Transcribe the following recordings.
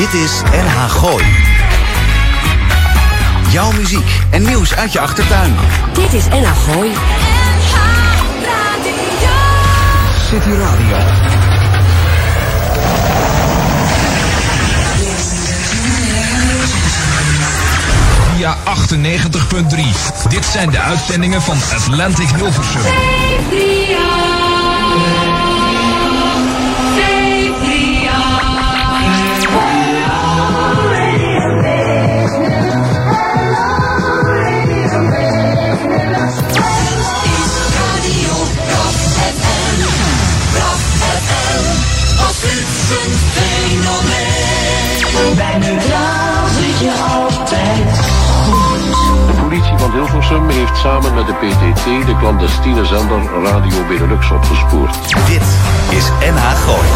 Dit is NH Gooi. Jouw muziek en nieuws uit je achtertuin. Dit is NH Gooi. City Radio. Via 98.3. Dit zijn de uitzendingen van Atlantic Hilversum. Van Hilversum heeft samen met de PTT de clandestine zender Radio Benelux opgespoord. Dit is NH Gooi.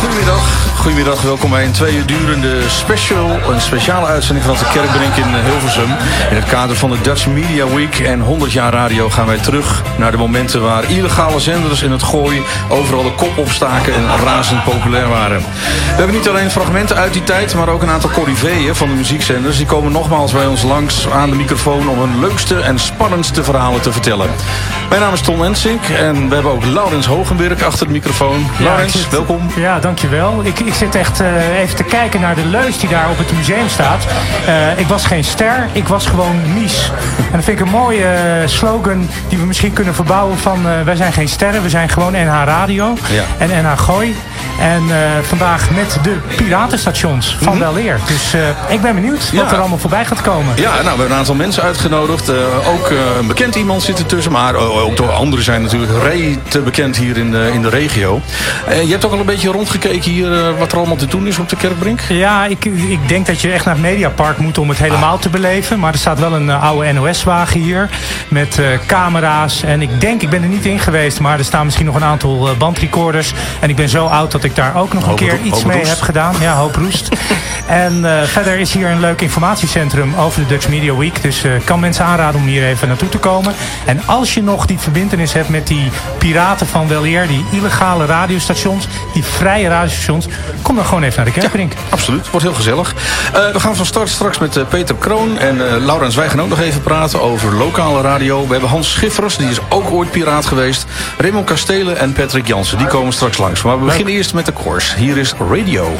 Goedemiddag. Goedemiddag, welkom bij een twee uur durende special, een speciale uitzending van de Kerkbrink in Hilversum. In het kader van de Dutch Media Week en 100 jaar radio gaan wij terug naar de momenten waar illegale zenders in het gooi overal de kop opstaken en razend populair waren. We hebben niet alleen fragmenten uit die tijd, maar ook een aantal corriveeën van de muziekzenders. Die komen nogmaals bij ons langs aan de microfoon om hun leukste en spannendste verhalen te vertellen. Mijn naam is Tom Ensink en we hebben ook Laurens Hogenberg achter de microfoon. Ja, Laurens, zit- welkom. Ja, dankjewel. Ik, ik zit echt eh, even te kijken naar de leus die daar op het museum staat. Eh, ik was geen ster, ik was gewoon Mies. En dat vind ik een mooie eh, slogan die we misschien kunnen verbouwen van... wij zijn geen sterren, we zijn gewoon NH Radio Ja. en NH Gooi. En eh, vandaag met de piratenstations van Wel Eer. Dus eh, ik ben benieuwd wat Ja. er allemaal voorbij gaat komen. Ja, nou, we hebben een aantal mensen uitgenodigd. Eh, ook een bekend iemand zit ertussen. Maar ook door anderen zijn natuurlijk te bekend hier in de, in de regio. Je hebt ook al een beetje rondgekeken hier wat er allemaal te doen is op de Kerkbrink. Ja, ik, ik denk dat je echt naar het Mediapark moet om het helemaal te beleven. Maar er staat wel een oude NOS-wagen hier met camera's. En ik denk, ik ben er niet in geweest, maar er staan misschien nog een aantal bandrecorders. En ik ben zo oud dat ik daar ook nog een Hoop keer iets mee roest. heb gedaan. Ja, hoop roest. en eh, verder is hier een leuk informatiecentrum over de Dutch Media Week. Dus ik kan mensen aanraden om hier even naartoe te komen. En als je nog die verbindenis hebt met die piraten van Weleer, die illegale radiostations, die vrije radiostations, kom dan gewoon even naar de Kerkbrink. Absoluut, wordt heel gezellig. Eh, we gaan van start straks met Peter Kroon en Laurens Wij gaan ook nog even praten over lokale radio. We hebben Hans Schiffers, die is ook ooit piraat geweest. Raymond Kastelen en Patrick Jansen, die komen straks langs. Maar we beginnen eerst met de koers. Hier is Radio.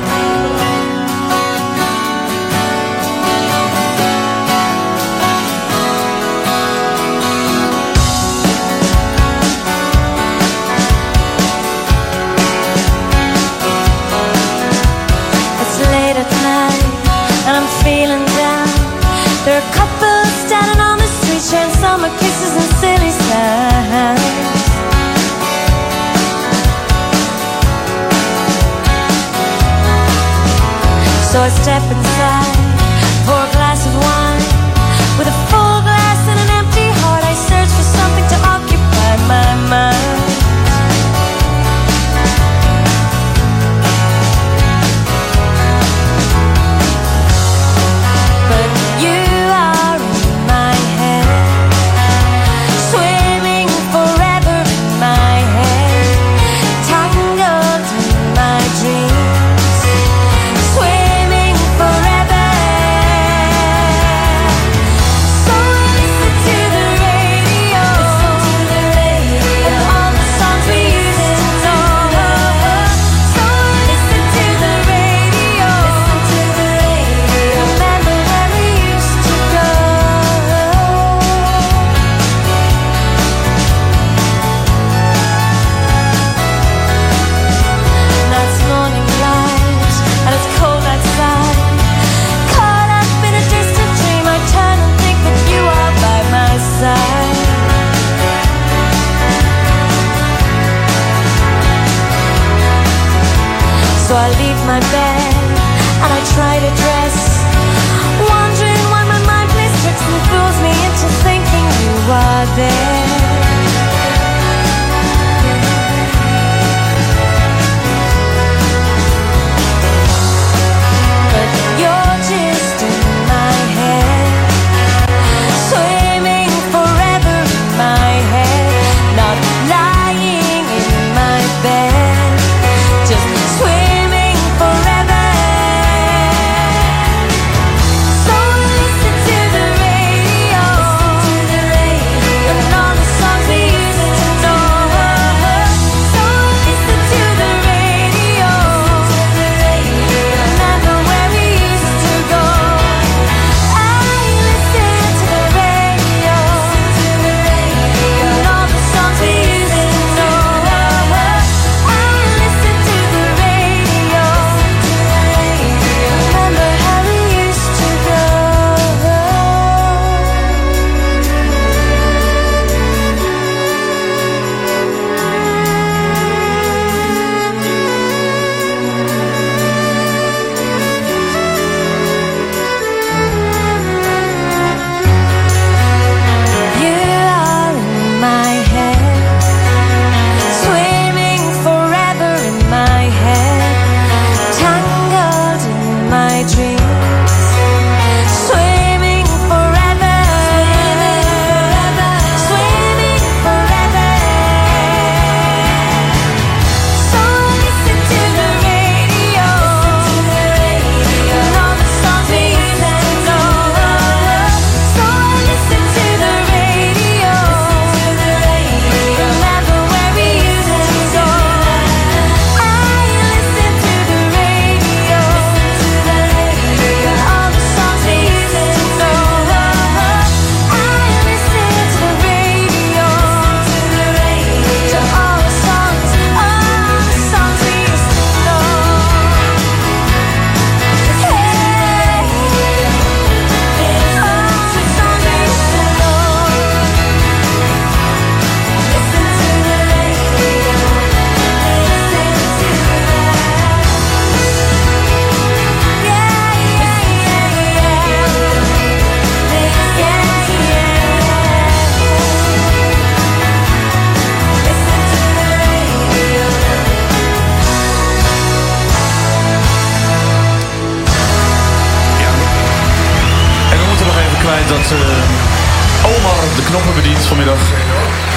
Vanmiddag.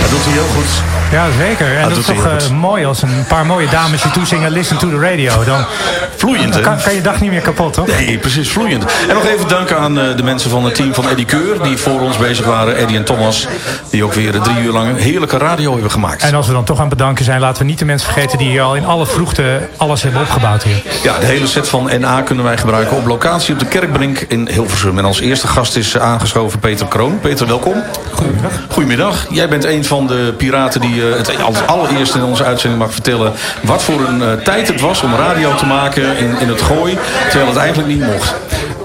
Dat doet hij heel goed. Ja, zeker. En dat dat is toch eh, mooi als een paar mooie dames je toezingen listen to the radio. Dan, Vloeiend, hè? kan, kan je dag niet meer kapot, toch? Nee, precies, vloeiend. En nog even danken aan eh, de mensen van het team van Eddie Keur... die voor ons bezig waren, Eddie en Thomas... die ook weer drie uur lang een heerlijke radio hebben gemaakt. En als we dan toch aan het bedanken zijn, laten we niet de mensen vergeten die hier al in alle vroegte alles hebben opgebouwd hier. Ja, de hele set van NA kunnen wij gebruiken op locatie op de Kerkbrink in Hilversum. En als eerste gast is eh, aangeschoven Peter Kroon. Peter, welkom. Goedemiddag. Goedemiddag. Jij bent een van de piraten die eh, het als allereerst in onze uitzending mag vertellen... wat voor een tijd het was om radio te maken in, in het gooi... terwijl het eigenlijk niet mocht.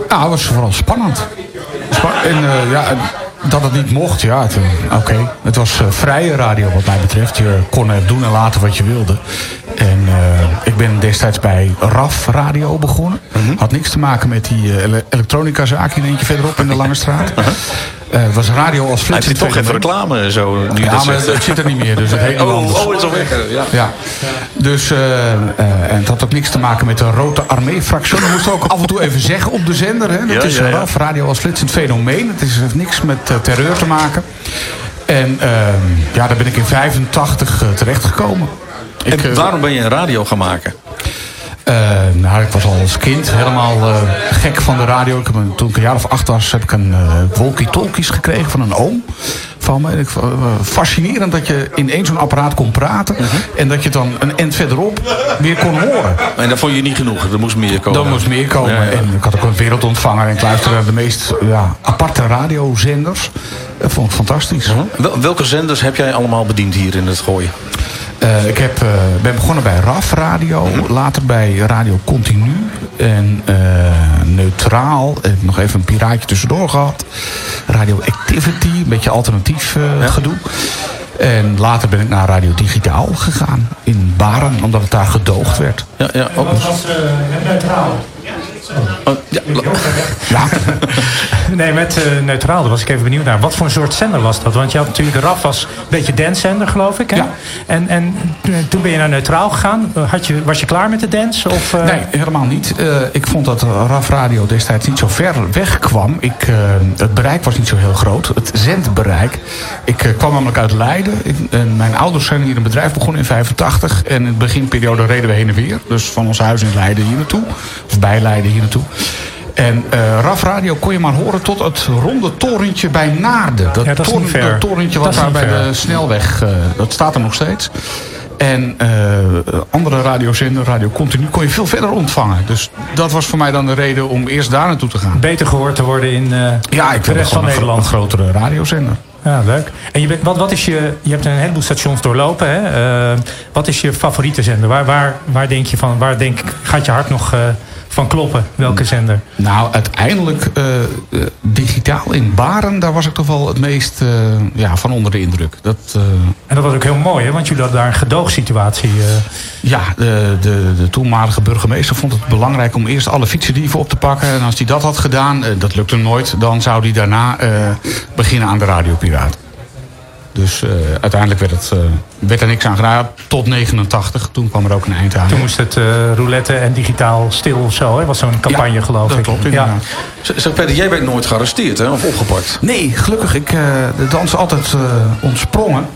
Ja, het was vooral spannend. Spa- en eh, ja, dat het niet mocht, ja, het, eh, oké. Het was eh, vrije radio wat mij betreft. Je kon er doen en laten wat je wilde. En eh, ik ben destijds bij RAF Radio begonnen. Had niks te maken met die ele- elektronica zaak hier eentje verderop in de Lange Straat. Het was radio als flits. heeft toch even reclame zo nu Ja, dat maar zegt. het, het zit er niet meer, dus het heet Oh, anders. oh, het is al weg. Ja. Ja, dus en het had ook niks te maken met de Rode Armee-fractie. Dat moesten we ook af en toe even zeggen op de zender. Hè. Dat Ja, is ja. RAF, radio als flitsend fenomeen. Het is, heeft niks met eh, terreur te maken. En ehm, ja, daar ben ik in 85 uh, terechtgekomen. Ik, En eh, waarom ben je een radio gaan maken? Eh, nou, ik was al als kind helemaal eh, gek van de radio. Ik heb een, toen ik een jaar of acht was, heb ik een eh walkie-talkies gekregen van een oom van me. Ik, fascinerend dat je in één zo'n apparaat kon praten. Mhm. En dat je het dan een end verderop weer kon horen. En dat vond je niet genoeg. Er moest meer komen. Dan moest meer komen. Ja, ja. En ik had ook een wereldontvanger. En ik luisterde naar de meest ja, aparte radiozenders. Dat vond ik fantastisch. Wel- welke zenders heb jij allemaal bediend hier in het gooien? Eh, ik heb, eh, ben begonnen bij RAF Radio. Later bij Radio Continu. En eh, Neutraal. Ik heb nog even een piraatje tussendoor gehad. Radio Activity. Een beetje alternatief eh, gedoe. En later ben ik naar Radio Digitaal gegaan. In Baren. Omdat het daar gedoogd werd. Ja, ja, ook. was neutraal. Oh, ja, Nee, met eh, neutraal, daar was ik even benieuwd naar. Wat voor een soort zender was dat? Want je had natuurlijk, de RAF was een beetje dancezender, geloof ik. Hè? Ja. En, en toen ben je naar neutraal gegaan. Had je, was je klaar met de dance? Of, eh, Nee, helemaal niet. Eh, ik vond dat RAF Radio destijds niet zo ver weg kwam. Ik, het bereik was niet zo heel groot. Het zendbereik. Ik kwam namelijk uit Leiden. Ik- mijn ouders zijn hier een bedrijf begonnen in 85. En in de beginperiode reden we heen en weer. Dus van ons huis in Leiden hier naartoe. Of bij Leiden hier naartoe. En eh RAF Radio kon je maar horen tot het ronde torentje bij Naarden. Ja, dat dat torentje wat daar bij de snelweg, eh, dat staat er nog steeds. En eh, andere radiozender, Radio Continu, kon je veel verder ontvangen. Dus dat was voor mij dan de reden om eerst daar naartoe te gaan. beter gehoord te worden in Ja, ik de rest van Nederland? een grotere radiozender. Ja, leuk. En je, bent, wat, wat is je, je hebt een heleboel stations doorlopen. Hè? Wat is je favoriete zender? Waar, waar, waar denk je van, waar denk, gaat je hart nog van kloppen? Welke zender? Nou, uiteindelijk eh, eh, digitaal in Baren, daar was ik toch wel het meest eh, ja, van onder de indruk. Dat, En dat was ook heel mooi, hè? want jullie hadden daar een gedoogsituatie. ja, de, de, de toenmalige burgemeester vond het belangrijk om eerst alle fietsendieven op te pakken. En als hij dat had gedaan, dat lukte hem nooit, dan zou hij daarna beginnen aan de radiopiraat. Dus eh, uiteindelijk werd, het, eh, werd er niks aan gedaan tot 89. Toen kwam er ook een eind aan. Toen moest het eh, roulette en digitaal stil of zo. Hè? was zo'n campagne, Ja, geloof dat ik. klopt ja. inderdaad. Zeg Peter, jij bent nooit gearresteerd hè? of opgepakt? Nee, gelukkig. Ik, eh, de dans is altijd eh, ontsprongen.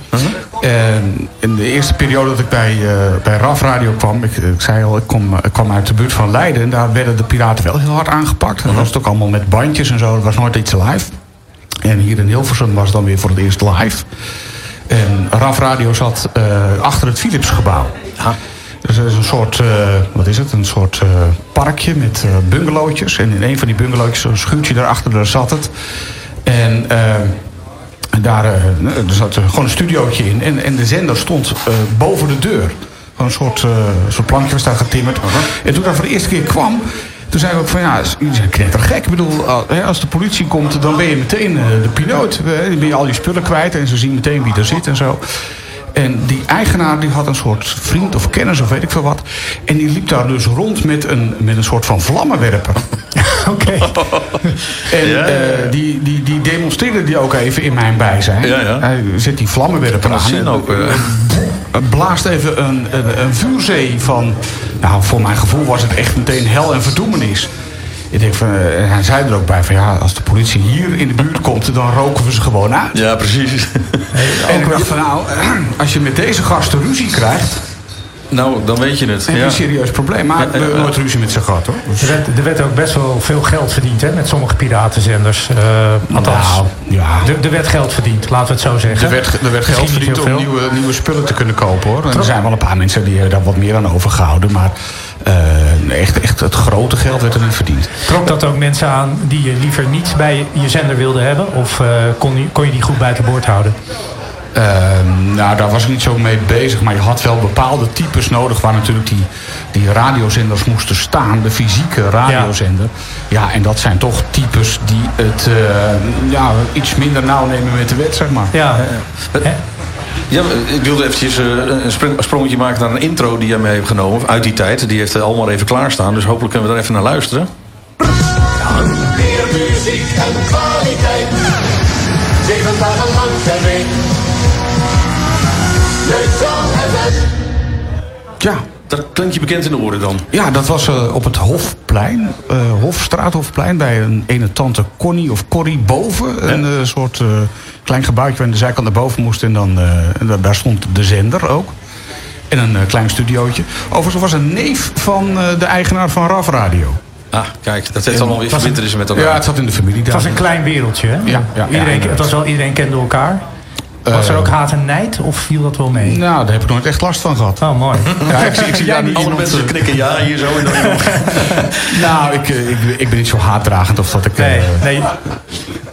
En in de eerste periode dat ik bij, eh, bij RAF Radio kwam... Ik, ik zei al, ik, kom, ik kwam uit de buurt van Leiden... en daar werden de piraten wel heel hard aangepakt. Dat was het ook allemaal met bandjes en zo. Er was nooit iets live. En hier in Hilversum was het dan weer voor het eerst live. En RAF Radio zat eh, achter het Philipsgebouw. Dus er is een soort, eh, wat is het, een soort eh, parkje met bungalowtjes. En in een van die bungalowtjes, een schuurtje daarachter, daar zat het. En daar er zat gewoon een studiootje in. En, en de zender stond boven de deur. Gewoon een soort, soort plankje was daar getimmerd. En toen ik daar voor de eerste keer kwam... Toen zei ik ook van ja, jullie zijn knettergek. Ik bedoel, als de politie komt, dan ben je meteen eh, de piloot. Eh, Dan ben je al je spullen kwijt en ze zien meteen wie er zit en zo. En die eigenaar die had een soort vriend of kennis of weet ik veel wat. En die liep daar dus rond met een, met een soort van vlammenwerper. Oké. En eh, die, die, die demonstreerde die ook even in mijn bijzijn. Ja, ja. Hij zet die vlammenwerper aan. dat zien ook, eh. Het blaast even een, een, een vuurzee van... Nou, voor mijn gevoel was het echt meteen hel en verdoemenis. Ik denk van, eh, hij zei er ook bij van ja, als de politie hier in de buurt komt, dan roken we ze gewoon uit. Ja, precies. En ik dacht van nou, als je met deze gasten ruzie krijgt, nou, dan weet je het. je Ja. een serieus probleem. Maar we hebben nooit ruzie met ze gehad hoor. Dus- Er werd, er werd ook best wel veel geld verdiend hè, met sommige piratenzenders. Eh, althans, Nou, ja. er, er werd geld verdiend, laten we het zo zeggen. Er werd, er werd geld verdiend om veel. nieuwe, nieuwe spullen te kunnen kopen hoor. En er zijn wel een paar mensen die hebben daar wat meer aan overgehouden. Maar eh, echt, echt het grote geld werd er niet verdiend. Trok dat ook mensen aan die je liever niet bij je zender wilde hebben? Of eh, kon, je, kon je die goed buiten boord houden? Ehm, nou, daar was ik niet zo mee bezig. Maar je had wel bepaalde types nodig waar natuurlijk die, die radiozenders moesten staan. De fysieke radiozender. Ja. en dat zijn toch types die het eh, ja, iets minder nauw nemen met de wet, zeg maar. Ja, Hè? Ja, ik wilde eventjes eh, een sprongetje maken naar een intro die jij mee hebt genomen. Uit die tijd. Die heeft allemaal even klaarstaan. Dus hopelijk kunnen we daar even naar luisteren. Weer muziek en kwaliteit. Zeven dagen lang Ja, Dat klinkt je bekend in de oren dan. Ja, dat was eh, op het Hofplein, eh Hofstraathofplein, bij een ene tante Connie of Corrie boven. Een eh, soort eh, klein gebouwtje waar de zijkant naar boven moest. En, dan, eh, en da- daar stond de zender ook. En een klein studiootje. Overigens was een neef van eh, de eigenaar van RAF Radio. Ah, kijk, dat heeft allemaal weer verbindenissen met elkaar. Ja, het zat in de familie Het daar. was een klein wereldje, hè? Ja, ja, iedereen, ja, het was wel, iedereen kende elkaar. Was er ook haat en nijd of viel dat wel mee? Nou, daar heb ik nooit echt last van gehad. Oh, mooi. Ja, ik, zie- ik zie daar niet Alle iemand... mensen eh, knikken ja hier zo. En dan nou, ik, eh, ik, ik ben niet zo haatdragend of dat ik... eh, Nee, nee.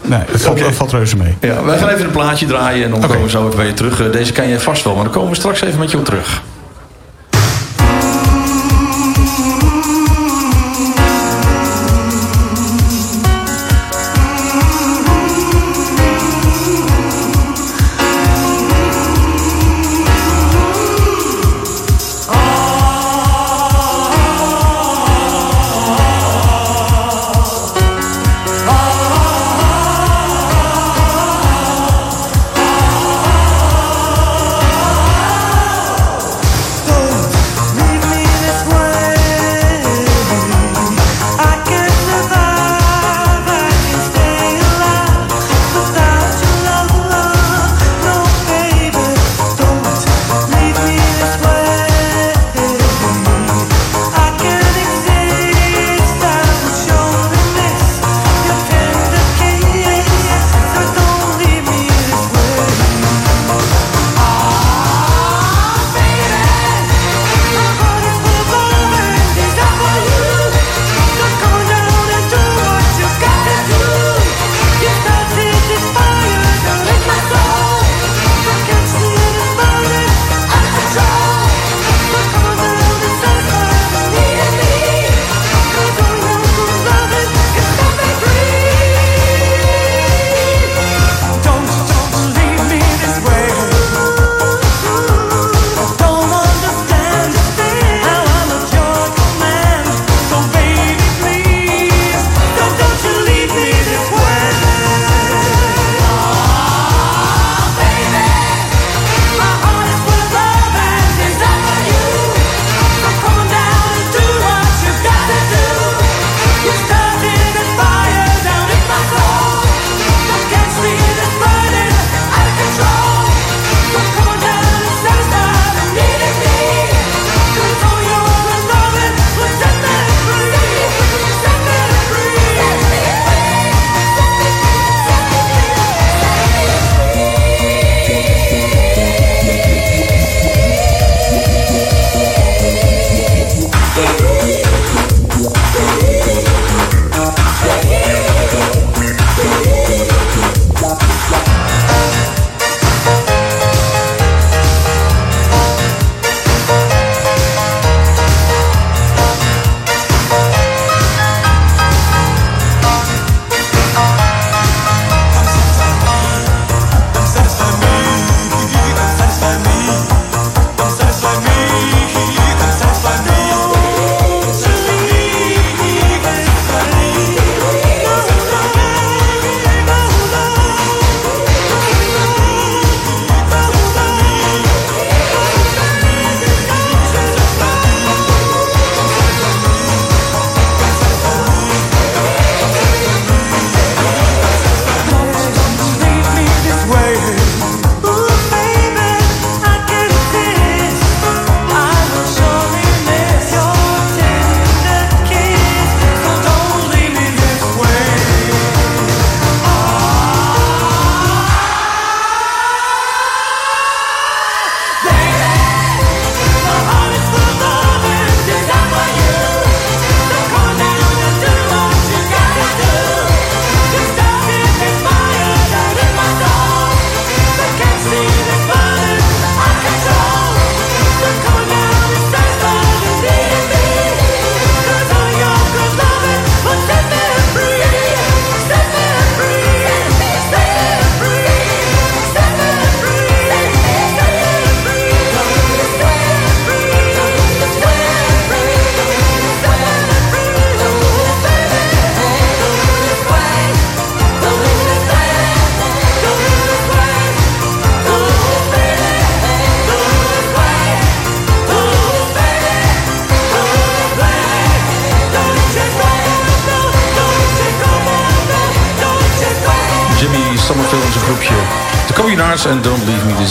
nee, het valt, valt reuze mee. Ja, wij gaan even een plaatje draaien en dan komen we zo even bij je terug. Eh, Deze ken jij vast wel, maar dan komen we straks even met je op terug.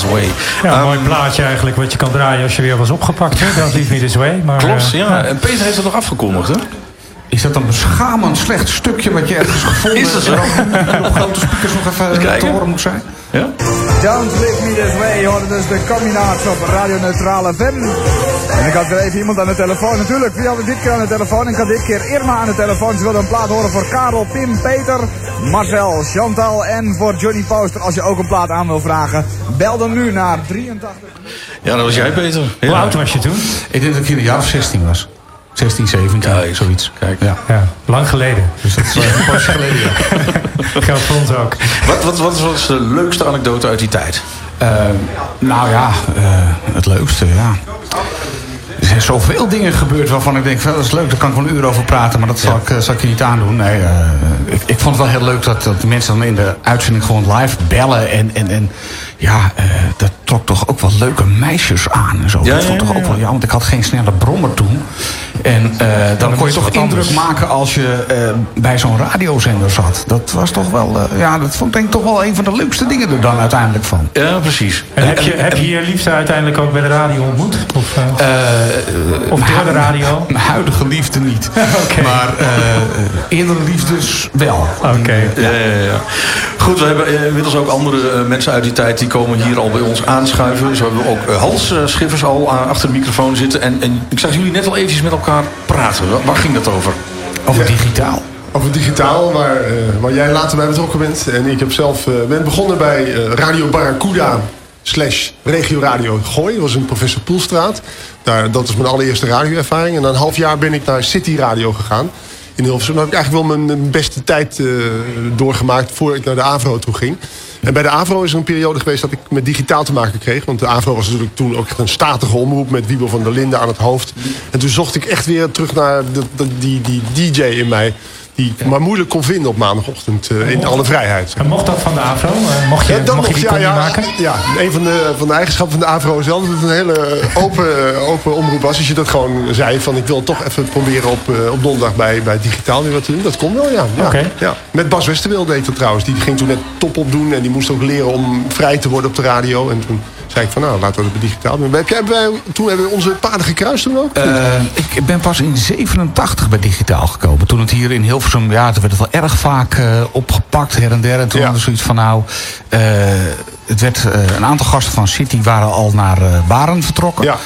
This Way. Ja, een Ehm, mooi plaatje eigenlijk wat je kan draaien als je weer was opgepakt. Hè? Don't leave me this way. Maar, Klopt, eh, ja. En Peter heeft het nog afgekondigd, hè? Is dat een beschamend slecht stukje wat je ergens gevonden Is dat zo? hebt? op grote speakers nog even te kijken. horen moet zijn? Ja? Don't Leave Me This Way hoorde dus de combinatie op Radio Neutrale FM. En ik had weer even iemand aan de telefoon. Natuurlijk, wie hadden dit keer aan de telefoon? Ik had dit keer Irma aan de telefoon. Ze wilde een plaat horen voor Karel, Pim, Peter, Marcel, Chantal en voor Johnny Poster. Als je ook een plaat aan wil vragen, bel dan nu naar 83. Ja, dat was jij, Peter. Ja. Hoe oud was je toen? Ik denk dat ik in een jaar of 16 was. 16, 17, Kijk, zoiets. kijk. Ja. Ja, lang geleden. Dus dat is wel een pasje geleden. ja. Geldt voor ons ook. Wat, wat, wat was de leukste anekdote uit die tijd? Eh, nou ja, eh, het leukste, ja. Er zijn zoveel dingen gebeurd waarvan ik denk, dat is leuk, daar kan ik wel een uur over praten, maar dat zal, ik, eh, zal ik je niet aandoen. Nee, eh, ik, ik vond het wel heel leuk dat, dat de mensen dan in de uitzending gewoon live bellen. En, en, en ja, eh, dat trok toch ook wel leuke meisjes aan en zo. Ja, dat vond ik toch ook wel, ja, want ik had geen snelle brommer toen. En eh, dan kon je toch indruk anders. maken als je eh, bij zo'n radiozender zat. Dat was toch wel, eh, ja, dat vond ik denk toch wel een van de leukste dingen er dan uiteindelijk van. Ja, precies. En heb je, heb je je liefde uiteindelijk ook bij de radio ontmoet? Of, eh, of door de radio? Mijn huidige liefde niet. Oké. Maar eh eerdere liefdes wel. Oké. Ja, ja, ja. Goed, we hebben inmiddels ook andere mensen uit die tijd... die komen hier al bij ons aanschuiven. Zo hebben we ook Hans Schiffers al achter de microfoon zitten. En, en ik zag jullie net al eventjes met elkaar praten. Waar, waar ging dat over? Over Ja. digitaal. Over digitaal, waar, eh, waar jij later bij betrokken bent. En ik heb zelf, eh, ben begonnen bij eh, Radio Barracuda slash Regio Radio Gooi. Dat was in Professor Poelstraat. Daar, dat was mijn allereerste radioervaring. En na een half jaar ben ik naar City Radio gegaan. In Hilversum Daar heb ik eigenlijk wel mijn, mijn beste tijd eh, doorgemaakt... voor ik naar de AVRO toe ging. En bij de AVRO is er een periode geweest dat ik met digitaal te maken kreeg. Want de AVRO was natuurlijk toen ook echt een statige omroep... met Wiebo van der Linden aan het hoofd. En toen zocht ik echt weer terug naar de- die, die DJ in mij... die ik maar moeilijk kon vinden op maandagochtend eh, in alle vrijheid. En mocht dat van de AVRO? Eh, Mocht je, Ja, mocht je die ja, ja, maken? ja, een van de, van de eigenschappen van de AVRO is wel dat het een hele open, open omroep was. Als je dat gewoon zei van ik wil toch even proberen op, eh, op donderdag bij, bij digitaal weer wat te doen. Dat kon wel, ja. ja, ja. Met Bas Westerwil deed dat trouwens. Die ging toen net top op doen en die moest ook leren om vrij te worden op de radio. En toen zei ik van nou, laten we bij digitaal doen. Heb jij, toen hebben we onze paden gekruist toen ook? Eh, ik ben pas in 87 bij digitaal gekomen. Toen het hier in Hilversum, ja, toen werd het wel erg vaak eh, opgepakt her en der. En toen Ja. hadden we zoiets van nou, eh, het werd, een aantal gasten van City waren al naar Baren vertrokken. Ja.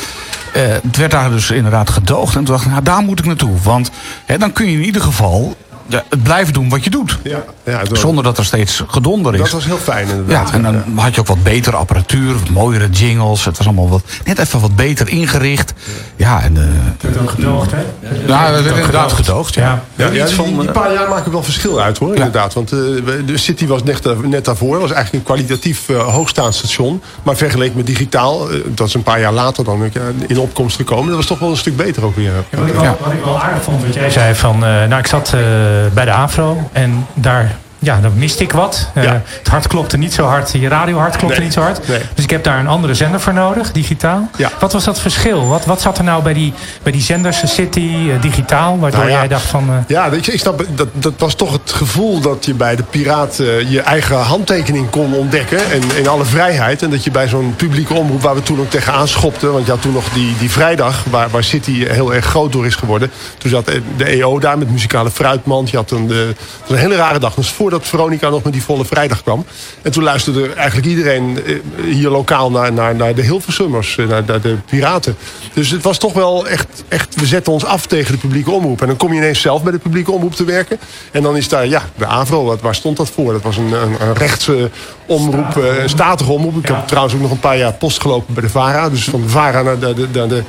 Het werd daar dus inderdaad gedoogd. En toen dacht ik, nou daar moet ik naartoe. Want hè, dan kun je in ieder geval ja, het blijven doen wat je doet. ja, ja, door- Zonder dat er steeds gedonder is. dat was heel fijn inderdaad. Ja, en dan had je ook wat betere apparatuur, wat mooiere jingles. Het was allemaal wat, net even wat beter ingericht. Ja, en... eh Het ook gedoogd, hè? ja, dat werd inderdaad gedoogd, ja. Ja. Ja, ja, iets die, van, die eh, paar jaar maken wel verschil uit hoor, inderdaad. Want eh, de City was net, daar- net daarvoor. was eigenlijk een kwalitatief hoogstaand station. Maar vergeleken met digitaal, dat is een paar jaar later dan in opkomst gekomen. Dat was toch wel een stuk beter ook weer. Ja, wat, ik wel, wat ik wel aardig vond, wat jij zei van... eh, nou, ik zat eh, bij de AVRO en daar... Ja, dan miste ik wat. Eh. Het hart klopte niet zo hard. Je radiohart klopte Nee. niet zo hard. Nee. Dus ik heb daar een andere zender voor nodig, digitaal. Ja. Wat was dat verschil? Wat, wat zat er nou bij die, bij die zenders, City, eh, digitaal... waardoor Nou ja. jij dacht van... eh, Ja, weet je, ik snap, dat, dat was toch het gevoel dat je bij de Piraat je eigen handtekening kon ontdekken. En in alle vrijheid. En dat je bij zo'n publieke omroep waar we toen ook tegenaan schopten. Want je had toen nog die, die vrijdag waar, waar City heel erg groot door is geworden. Toen zat de EO daar met muzikale fruitmand. Je had een, de, een hele rare dag. Dus voordat Veronica nog met die volle vrijdag kwam. En toen luisterde eigenlijk iedereen eh, hier lokaal naar, naar, naar de Hilversummers. eh, Naar, naar de Piraten. Dus het was toch wel echt, echt... We zetten ons af tegen de publieke omroep. En dan kom je ineens zelf bij de publieke omroep te werken. En dan is daar, ja, de AVRO. Wat, waar stond dat voor? Dat was een, een, een rechtse omroep, eh, een statige omroep. Ik heb trouwens ook nog een paar jaar post gelopen bij de VARA. Dus van de VARA naar de... de, naar de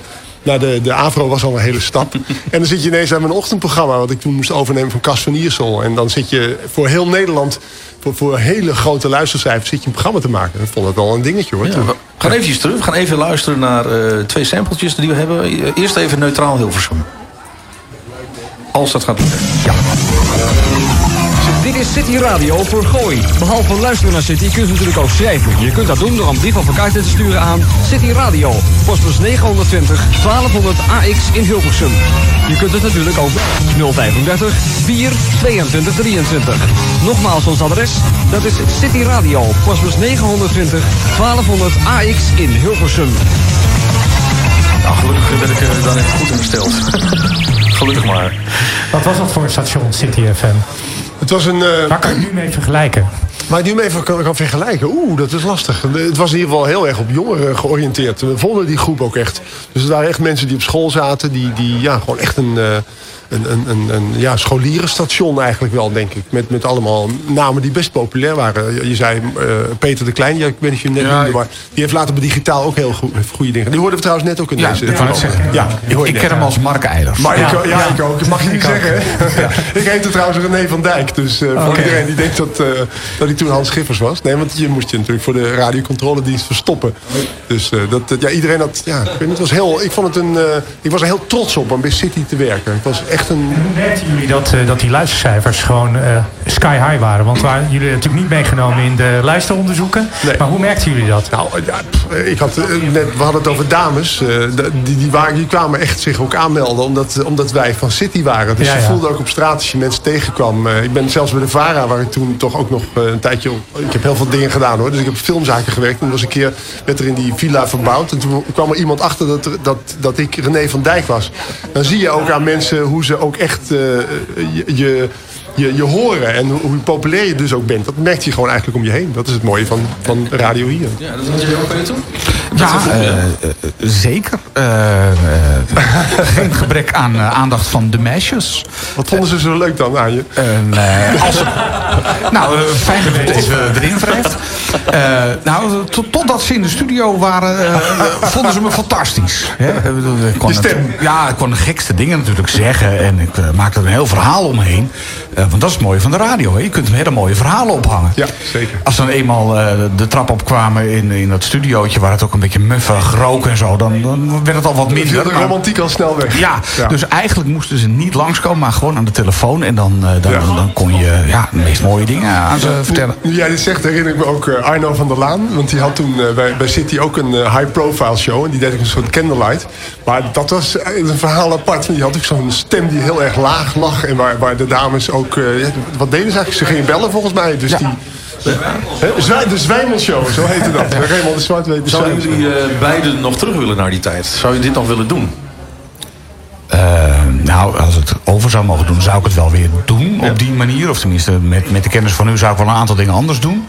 naar de, de AVRO was al een hele stap. En dan zit je ineens aan mijn ochtendprogramma... wat ik toen moest overnemen van Cas van Iersel. En dan zit je voor heel Nederland... voor, voor hele grote luistercijfers zit je een programma te maken. Ik vond dat wel een dingetje hoor. Ja, we gaan eventjes terug. We gaan even luisteren naar eh, twee sampletjes die we hebben. Eerst even neutraal Hilversum. Als dat gaat lukken. Ja. Dit is City Radio voor Gooi. Behalve luisteren naar City kunt u natuurlijk ook schrijven. Je kunt dat doen door een brief of een kaart te sturen aan City Radio. Postbus 920 1200 AX in Hilversum. Je kunt het natuurlijk ook 035 4 22 23. Nogmaals ons adres, dat is City Radio. Postbus 920 1200 AX in Hilversum. Nou, gelukkig ben ik eh, dan even goed ingesteld. gelukkig maar. Wat was dat voor een station, City FM? Het was een... eh, Waar kan je nu mee vergelijken? Maar ik nu even kan, kan vergelijken. Oeh, dat is lastig. Het was in ieder geval heel erg op jongeren georiënteerd. We vonden die groep ook echt. Dus er waren echt mensen die op school zaten. Die, die ja, gewoon echt een, eh, een, een, een, een ja, scholierenstation eigenlijk wel, denk ik. Met, met allemaal namen die best populair waren. Je, je zei eh, Peter de Klein, ja, ik weet niet of je hem net Ja, noemde. Maar die heeft later bij digitaal ook heel goed, goede dingen. Die hoorden we trouwens net ook in Ja, deze. Ja, je Ik ken hem als Mark Eilers. Maar Ja. ik, ook- ja, Ja. ik ook. Dat mag je niet Ik zeggen. ik heette trouwens René van Dijk. Dus eh, voor iedereen die denkt dat, eh, dat ik toen Hans Schiffers was. Nee, want je moest je natuurlijk voor de radiocontroledienst verstoppen. Dus dat, ja, iedereen had... Ja, ik, weet niet, het was heel, ik, vond het een, ik was er heel trots op om bij City te werken. Het was echt een... Hoe merkten jullie dat, eh, dat die luistercijfers gewoon eh, sky high waren? Want waren jullie natuurlijk niet meegenomen in de luisteronderzoeken. Maar hoe merkten jullie dat? Nou, ja, pff, ik had, eh, net, we hadden het over dames. eh, die, die, waren, die kwamen echt zich ook aanmelden omdat, omdat wij van City waren. Dus Ja, je voelde ook op straat als je mensen tegenkwam. Eh, ik ben zelfs bij de VARA, waar ik toen toch ook nog eh, een tijdje... op- Ik heb heel veel dingen gedaan hoor. Dus ik heb filmzaken gewerkt. En was een keer werd er in die villa verbouwd. En toen kwam er iemand achter dat, er- dat, dat ik René van Dijk was. Dan zie je ook aan mensen hoe ze ook echt eh, je... je je, horen en hoe, populair je dus ook bent. Dat merkt je gewoon eigenlijk om je heen. Dat is het mooie van, van radio hier. Ja, dat had je ook? Ja, eh, eh, zeker. Eh, geen gebrek aan aandacht van de meisjes. Wat vonden ze zo leuk dan aan je? Eh, als, nou, fijn dat je het even erin wrijft. Eh, nou, tot, totdat ze in de studio waren, vonden ze me fantastisch. Hè? Ik bedoel, ik kon Je stem. ja, ik kon de gekste dingen natuurlijk zeggen. En ik maakte er een heel verhaal omheen. Eh, want dat is het mooie van de radio. Hè? Je kunt hele mooie verhalen ophangen. Ja, zeker. Als dan eenmaal eh, de trap opkwamen in, in dat studiootje... waar het ook een beetje muffig rook en zo... dan, dan werd het al wat minder. de romantiek al snel weg. ja, Ja. dus eigenlijk moesten ze niet langskomen, maar gewoon aan de telefoon. En dan, eh, dan, Ja. dan kon je ja, de meest mooie dingen aan ze vertellen. Nu jij dit zegt, herinner ik me ook eh, Arno van der Laan. Want die had toen eh, bij, bij City ook een high-profile show. En die deed ook een soort candlelight. Maar dat was een verhaal apart. Want die had ook zo'n stem die heel erg laag lag. En waar, waar de dames ook... ja, wat deden ze eigenlijk? Ze gingen bellen volgens mij. Dus die... Zwij- de Zwijmelshow, zo heette dat. Raymond de Zwart weet de Zouden jullie eh, beiden nog terug willen naar die tijd? Zou je dit nog willen doen? Eh, nou, als het over zou mogen doen, zou ik het wel weer doen op die manier. Of tenminste, met, met de kennis van u zou ik wel een aantal dingen anders doen.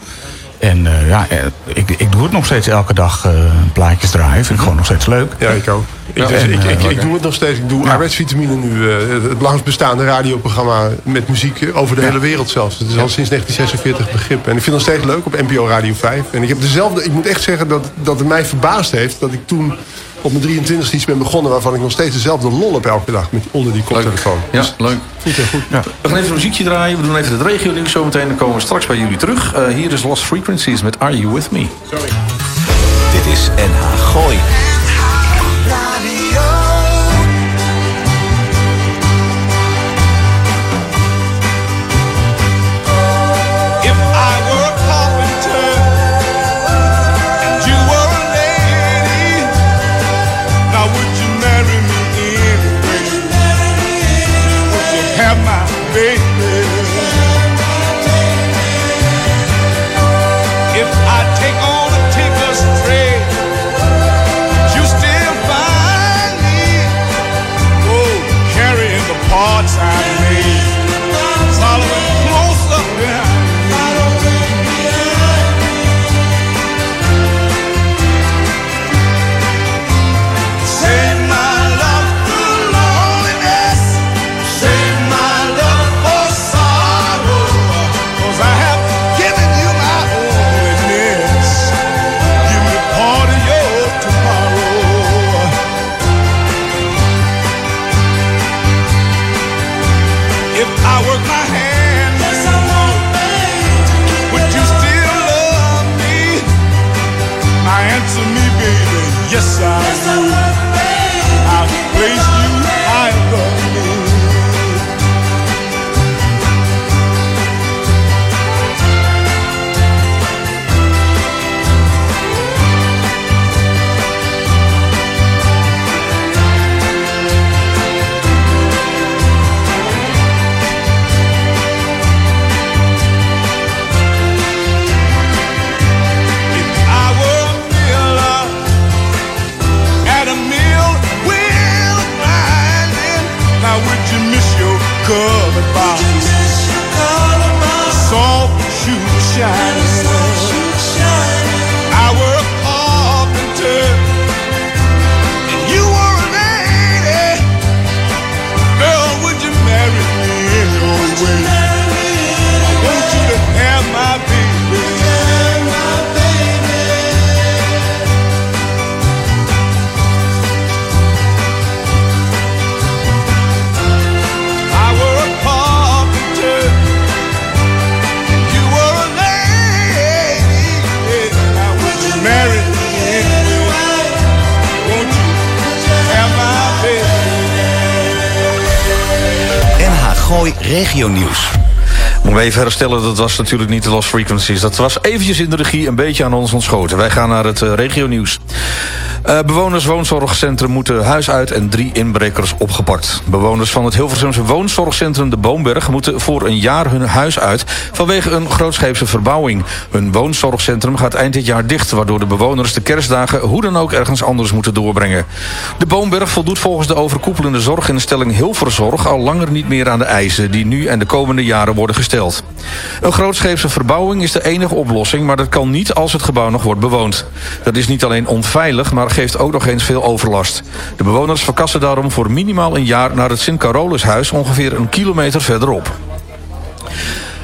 En eh, ja, ik, ik doe het nog steeds elke dag, eh, plaatjes draaien. Vind ik gewoon nog steeds leuk. Ja, ik ook. Ik, Ja, dus ik, ik, ik doe het nog steeds. Ik doe arbeidsvitamine nu. eh, het langst bestaande radioprogramma met muziek eh, over de hele wereld zelfs. Het is al sinds 1946 begrip. En ik vind het nog steeds leuk op NPO Radio 5. En ik heb dezelfde. Ik moet echt zeggen dat, dat het mij verbaasd heeft dat ik toen op mijn 23 iets ben begonnen waarvan ik nog steeds dezelfde lol heb elke dag met onder die koptelefoon. Ja, Dus leuk. goed en goed. We gaan even een muziekje draaien. We doen even het regio nieuws zometeen. Dan komen we straks bij jullie terug. Eh, hier is Lost Frequencies met Are You With Me? Dit is NH Gooi. Even herstellen, dat was natuurlijk niet de Lost Frequencies. Dat was eventjes in de regie een beetje aan ons ontschoten. Wij gaan naar het eh, regionieuws. Eh, bewoners woonzorgcentrum moeten huis uit en drie inbrekers opgepakt. Bewoners van het Hilversumse woonzorgcentrum De Boomberg... moeten voor een jaar hun huis uit vanwege een grootscheepse verbouwing. Hun woonzorgcentrum gaat eind dit jaar dicht... waardoor de bewoners de kerstdagen hoe dan ook ergens anders moeten doorbrengen. De Boomberg voldoet volgens de overkoepelende zorginstelling Hilverzorg... al langer niet meer aan de eisen die nu en de komende jaren worden gesteld. Een grootscheepse verbouwing is de enige oplossing... maar dat kan niet als het gebouw nog wordt bewoond. Dat is niet alleen onveilig, maar geeft ook nog eens veel overlast. De bewoners verkassen daarom voor minimaal een jaar... naar het Sint-Carolushuis ongeveer een kilometer verderop.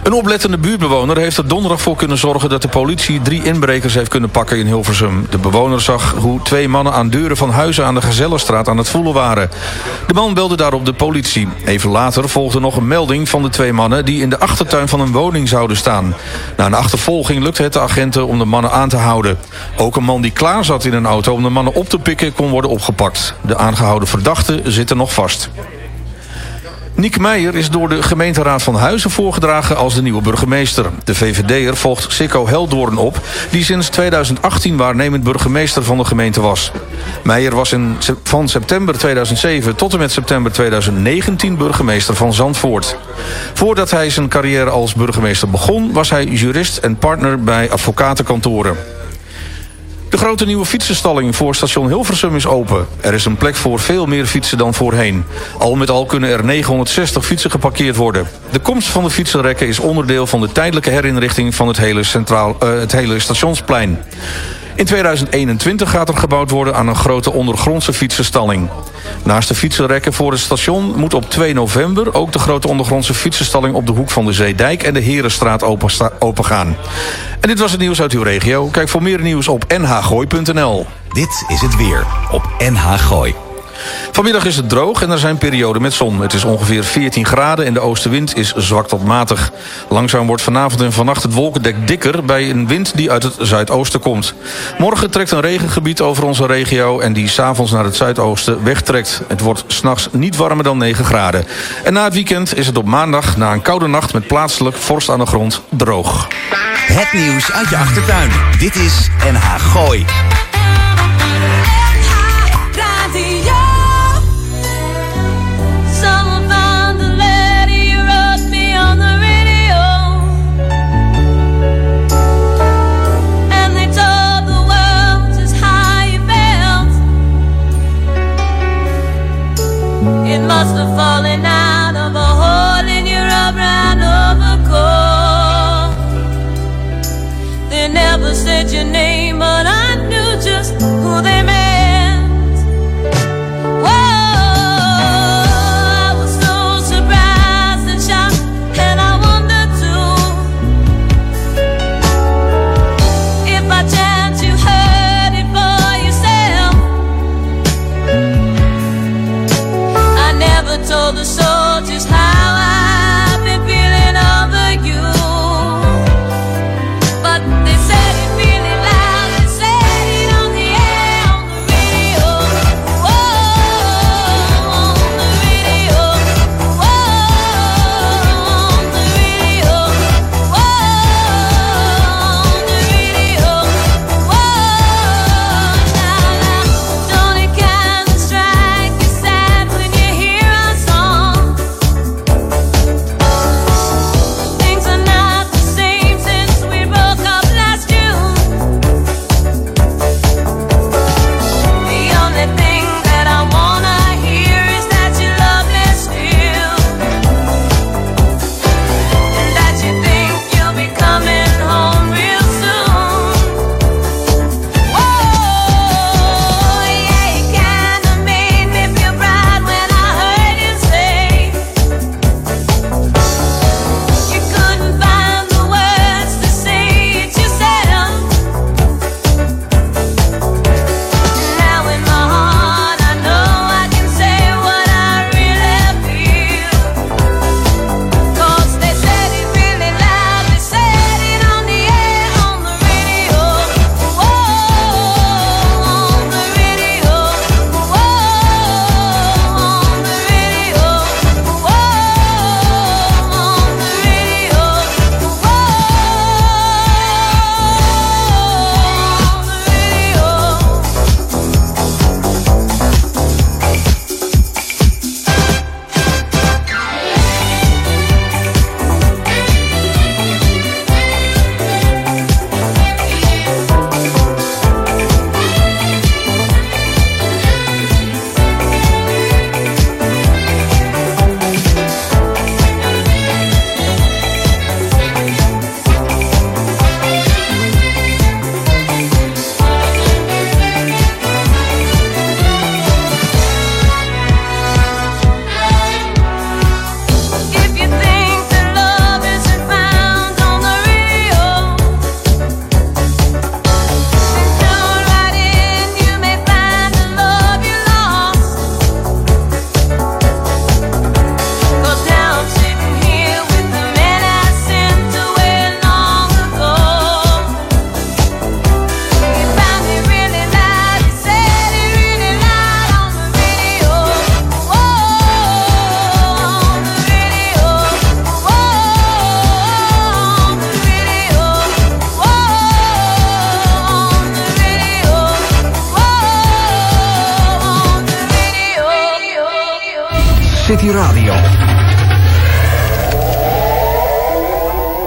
Een oplettende buurtbewoner heeft er donderdag voor kunnen zorgen... dat de politie drie inbrekers heeft kunnen pakken in Hilversum. De bewoner zag hoe twee mannen aan deuren van huizen... aan de Gezellenstraat aan het voelen waren. De man belde daarop de politie. Even later volgde nog een melding van de twee mannen... die in de achtertuin van een woning zouden staan. Na een achtervolging lukte het de agenten om de mannen aan te houden. Ook een man die klaar zat in een auto om de mannen op te pikken... kon worden opgepakt. De aangehouden verdachten zitten nog vast. Niek Meijer is door de gemeenteraad van Huizen voorgedragen als de nieuwe burgemeester. De VVD'er volgt Sikko Heldoorn op, die sinds 2018 waarnemend burgemeester van de gemeente was. Meijer was van september 2007 tot en met september 2019 burgemeester van Zandvoort. Voordat hij zijn carrière als burgemeester begon, was hij jurist en partner bij advocatenkantoren. De grote nieuwe fietsenstalling voor station Hilversum is open. Er is een plek voor veel meer fietsen dan voorheen. Al met al kunnen er 960 fietsen geparkeerd worden. De komst van de fietsenrekken is onderdeel van de tijdelijke herinrichting van het hele, centraal, eh, het hele stationsplein. In 2021 gaat er gebouwd worden aan een grote ondergrondse fietsenstalling. Naast de fietsenrekken voor het station moet op 2 november... ook de grote ondergrondse fietsenstalling op de hoek van de Zeedijk... en de Herenstraat opengaan. En dit was het nieuws uit uw regio. Kijk voor meer nieuws op nhgooi.nl. Dit is het weer op NH Gooi. Vanmiddag is het droog en er zijn perioden met zon. Het is ongeveer 14 graden en de oostenwind is zwak tot matig. Langzaam wordt vanavond en vannacht het wolkendek dikker... bij een wind die uit het zuidoosten komt. Morgen trekt een regengebied over onze regio... en die s'avonds naar het zuidoosten wegtrekt. Het wordt s'nachts niet warmer dan 9 graden. En na het weekend is het op maandag, na een koude nacht... met plaatselijk vorst aan de grond, droog. Het nieuws uit je achtertuin. Dit is NH Gooi. Must have fallen out of a hole in your brown overcoat. They never said your name,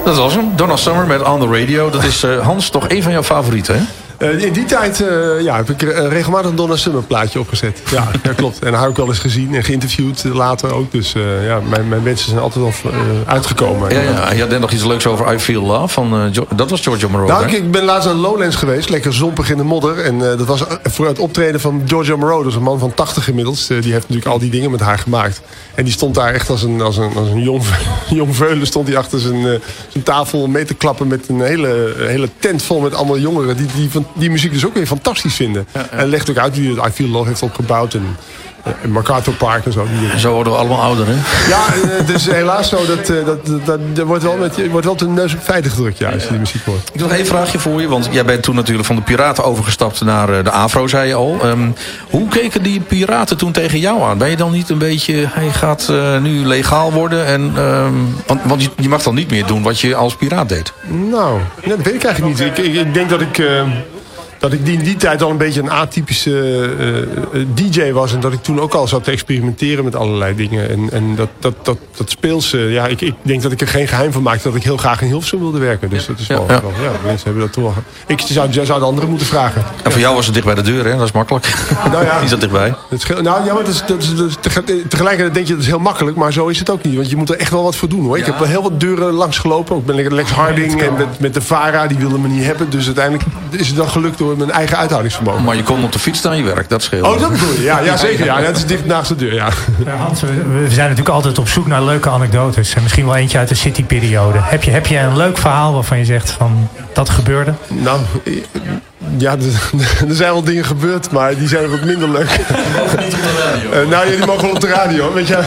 Dat was hem. Donna Summer met On The Radio. Dat is eh, Hans toch een van jouw favorieten, hè? Eh, in die tijd eh, ja, heb ik regelmatig een Donna Summer plaatje opgezet. Ja, ja klopt. En haar ik wel eens gezien en geïnterviewd later ook. Dus ja, mijn, mijn wensen zijn altijd wel eh, uitgekomen. Ja, ja. En je had net nog iets leuks over I Feel Love. Van, dat was Giorgio Moroder. Nou, ik, ik ben laatst aan Lowlands geweest, lekker zompig in de modder. En dat was voor het optreden van Giorgio Moroder, dat een man van 80 inmiddels. Die heeft natuurlijk al die dingen met haar gemaakt. En die stond daar echt als een, als een, als een jong, jong veulen, stond hij achter zijn, zijn tafel mee te klappen met een hele, hele tent vol met allemaal jongeren die die, van, die muziek dus ook weer fantastisch vinden. En legt ook uit wie het I Feel Love heeft opgebouwd. En, en MacArthur Park en zo. Zo worden we allemaal ouder, hè? Ja, eh, het is helaas zo dat, eh, dat, dat, dat, wordt wel met, je wordt wel de neus op feiten gedrukt ja, als je die muziek hoort. Ik nog één vraagje voor je. Want jij bent toen natuurlijk van de piraten overgestapt naar eh, de Afro, zei je al. Ehm, hoe keken die piraten toen tegen jou aan? Ben je dan niet een beetje... Hij gaat eh, nu legaal worden. En, ehm, want want je, je mag dan niet meer doen wat je als piraat deed. Nou, dat weet ik eigenlijk niet. Ik, ik, ik denk dat ik, eh, dat ik die, in die tijd al een beetje een atypische eh, eh, DJ was. En dat ik toen ook al zat te experimenteren met allerlei dingen. En, en dat, dat, dat, dat speels, eh, ja, ik, ik denk dat ik er geen geheim van maakte dat ik heel graag in Hilversum wilde werken. Dus dat is wel, Ja. wel- ja, mensen hebben dat toch wel... Ik zou, zou de anderen moeten vragen. En voor jou was het dicht bij de deur, hè? Dat is makkelijk. Nou ja. Die zat dichtbij. Het scheelt- nou ja, maar dat is, dat is, dat is tege- tegelijkertijd denk je dat is heel makkelijk, maar zo is het ook niet. Want je moet er echt wel wat voor doen hoor. Ik heb wel heel wat deuren langs gelopen. Ook met Lex Harding en met, met de VARA, die wilde me niet hebben. Dus uiteindelijk is het dan gelukt door mijn eigen uithoudingsvermogen. Maar je kon op de fiets naar je werk, dat scheelt. Oh, dat bedoel je? Ja, ja zeker. Ja, dat is dicht naast de deur, ja. Ja, Hans, we, we zijn natuurlijk altijd op zoek naar leuke anekdotes. En misschien wel eentje uit de City-periode. Heb je, heb je een leuk verhaal waarvan je zegt van dat gebeurde? Nou, ja, er, zijn wel dingen gebeurd, maar die zijn wat minder leuk. Eh, nou ja, die mogen wel op de radio, weet je.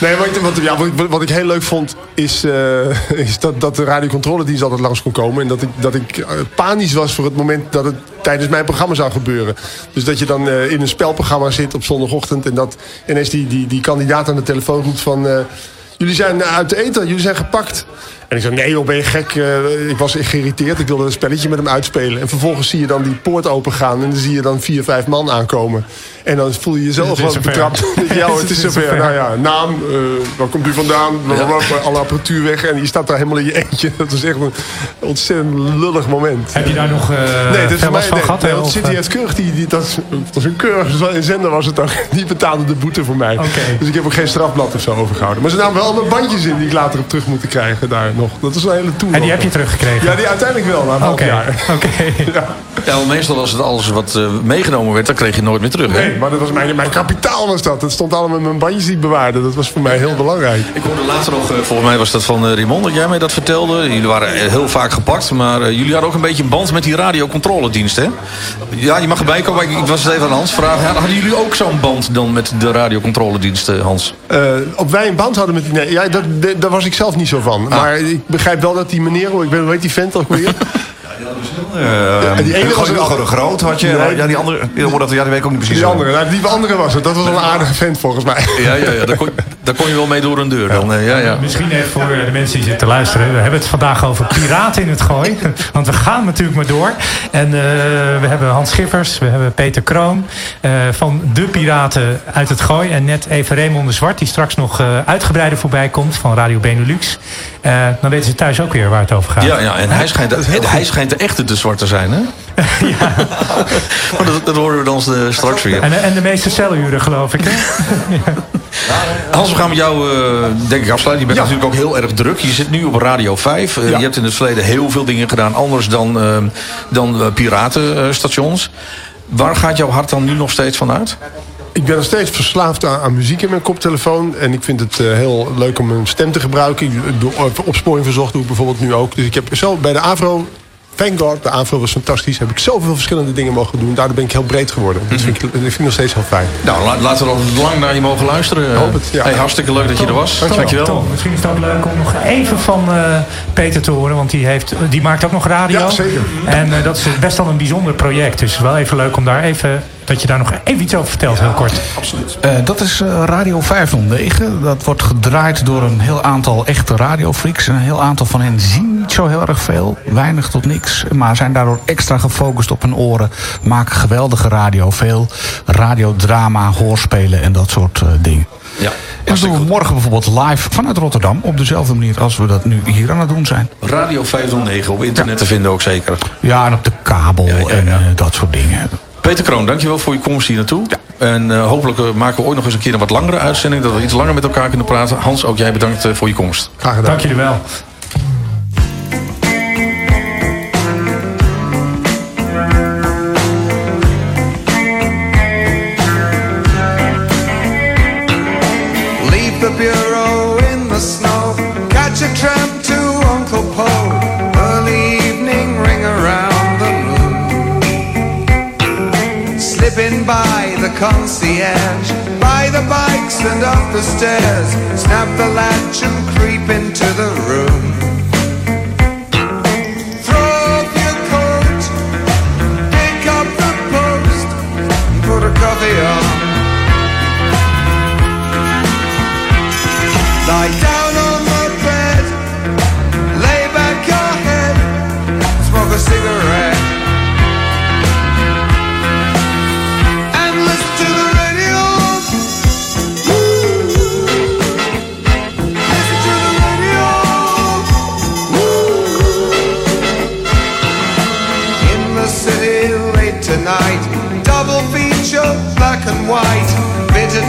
Nee, wat, wat, ja, wat, ik- wat ik heel leuk vond, is, eh, is dat, dat de radiocontroledienst altijd langs kon komen. En dat ik, dat ik eh, panisch was voor het moment dat het tijdens mijn programma zou gebeuren. Dus dat je dan in een spelprogramma zit op zondagochtend... en dat ineens die, die, die kandidaat aan de telefoon roept van... jullie zijn uit de eten, jullie zijn gepakt. En ik zei, nee joh, ben je gek? Eh, ik was geïrriteerd, ik wilde een spelletje met hem uitspelen. En vervolgens zie je dan die poort open gaan... en dan zie je dan vier, vijf man aankomen. En dan voel je jezelf wel betrapt. ja hoor, het is zover. Nou ja, naam, eh, waar komt u vandaan? Blablabla, Alle apparatuur weg. En je staat daar helemaal in je eentje. Dat is echt een ontzettend lullig moment. Heb je daar nog eh Nee, dat is mij, van nee, gehad? nee, hè, want City heeft keurig, die, die, dat, is een keurig een zender was het ook. Die betaalde de boete voor mij. Dus ik heb ook geen strafblad of zo overgehouden. Maar ze namen wel allemaal bandjes in die ik later heb terug moeten krijgen daar nog. Dat is een hele tour. En die heb je teruggekregen? Ja, die uiteindelijk wel, na een half jaar. oké. Ja, want meestal als het alles wat eh, meegenomen werd, dan kreeg je nooit meer terug. Hè? Nee, maar dat was mijn, mijn kapitaal was dat. Dat stond allemaal met mijn bandjes die ik bewaarde. Dat was voor mij heel belangrijk. Ik hoorde later nog, eh, volgens mij was dat van eh, Raymond, dat jij mij dat vertelde. Jullie waren heel vaak gepakt, maar eh, jullie hadden ook een beetje een band met die radiocontroledienst, hè? Ja, je mag erbij komen, maar ik, ik was het even aan Hans vragen. Ja, Hadden jullie ook zo'n band dan met de radiocontroledienst, eh, Hans? Eh, op wij een band hadden met die... Nee, ja, dat, dat- daar was ik zelf niet zo van. Maar ik begrijp wel dat die meneer... Ik weet, hoe heet die vent ook weer? Eh, die ene was Gewoon de Groot had je. Nee. ja, die andere. Die, dat, ja, die weet ik ook niet precies. Die andere, nou, die andere was het. Dat was wel een aardige vent volgens mij. Ja, ja, ja kon, daar kon je wel mee door een deur. Dan, eh, ja, ja. Misschien even voor de mensen die zitten te luisteren. We hebben het vandaag over piraten in het gooi. Want we gaan natuurlijk maar door. En eh, we hebben Hans Schippers, we hebben Peter Kroon. eh, van de piraten uit het gooi. En net even Raymond de Zwart, die straks nog eh, uitgebreider voorbij komt van Radio Benelux. Eh, dan weten ze thuis ook weer waar het over gaat. Ja, ja, en hij schijnt, de, hij schijnt de echte de zwarte te zijn, hè? maar dat, dat horen we dan eh, straks weer. En, en de meeste celuren, geloof ik. Hè? Hans, we gaan met jou eh, denk ik afsluiten. Je bent Ja. natuurlijk ook heel erg druk. Je zit nu op Radio 5. Eh, Ja. Je hebt in het verleden heel veel dingen gedaan. Anders dan, eh, dan piratenstations. Waar gaat jouw hart dan nu nog steeds van uit? Ik ben nog steeds verslaafd aan, aan muziek in mijn koptelefoon. En ik vind het heel leuk om mijn stem te gebruiken. Ik doe opsporing verzocht doe ik bijvoorbeeld nu ook. Dus ik heb zo bij de Avro... God, de Avro was fantastisch. Heb ik zoveel verschillende dingen mogen doen. Daardoor ben ik heel breed geworden. Dat vind ik, dat vind ik nog steeds heel fijn. Nou, la- laten we dan lang naar je mogen luisteren. Hoop het, ja. hey, hartstikke leuk dat je er was. Dankjewel. Dankjewel. Tom, misschien is het ook leuk om nog even van eh, Peter te horen. Want die, heeft, die maakt ook nog radio. Ja, zeker. En eh, dat is best wel een bijzonder project. Dus wel even leuk om daar even, dat je daar nog even iets over vertelt, heel kort. Eh, dat is eh, Radio 509. Dat wordt gedraaid door een heel aantal echte radiofreaks. En een heel aantal van hen zien niet zo heel erg veel. Weinig tot niks. Maar zijn daardoor extra gefocust op hun oren. Maken geweldige radio. Veel radiodrama, hoorspelen en dat soort eh, dingen. En dat doen we morgen bijvoorbeeld live vanuit Rotterdam. Op dezelfde manier als we dat nu hier aan het doen zijn. Radio 509 op internet te vinden ook zeker. Ja, en op de kabel en dat soort dingen. Peter Kroon, dankjewel voor je komst hier naartoe. En eh, hopelijk eh, maken we ooit nog eens een keer een wat langere uitzending. Dat we iets langer met elkaar kunnen praten. Hans, ook jij bedankt eh, voor je komst. Graag gedaan. Dank jullie wel. Leave the bureau in the snow. Catch a tram concierge. By the bikes and up the stairs. Snap the latch and creep into the room. Throw off your coat. Pick up the post. Put a coffee on. Lie down on the bed, lay back your head, smoke a cigarette,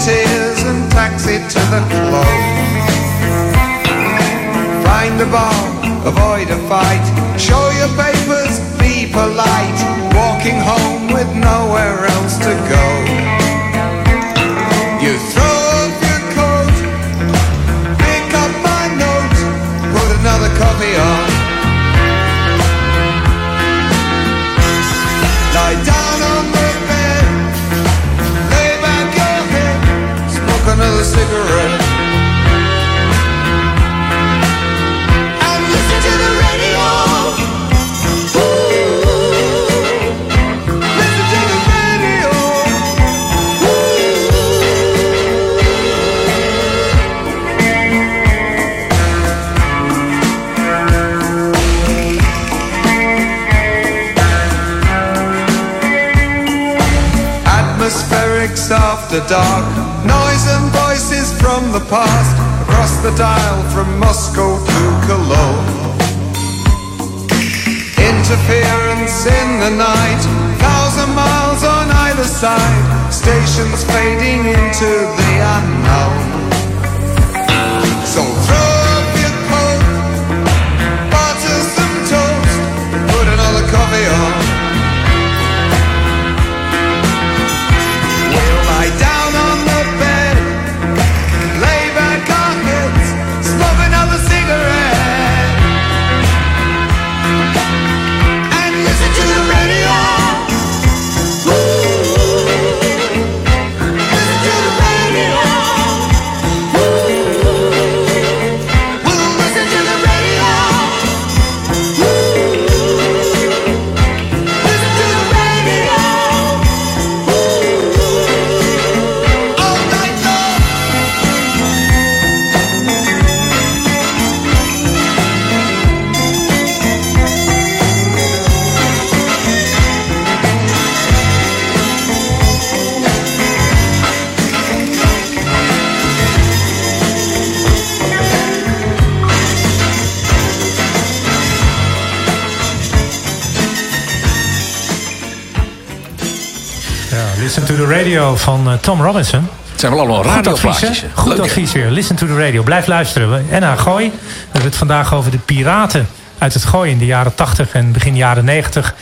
tears and taxi to the club. Find a bar, avoid a fight. Show your papers, be polite. Walking home with nowhere else to go. Van eh, Tom Robinson. Het zijn wel allemaal Goed advies, radioplaatjes. Goed Leuk, advies weer. Listen to the radio. Blijf luisteren. En aan Gooi. We hebben het vandaag over de piraten uit het Gooi in de jaren 80 en begin jaren 90.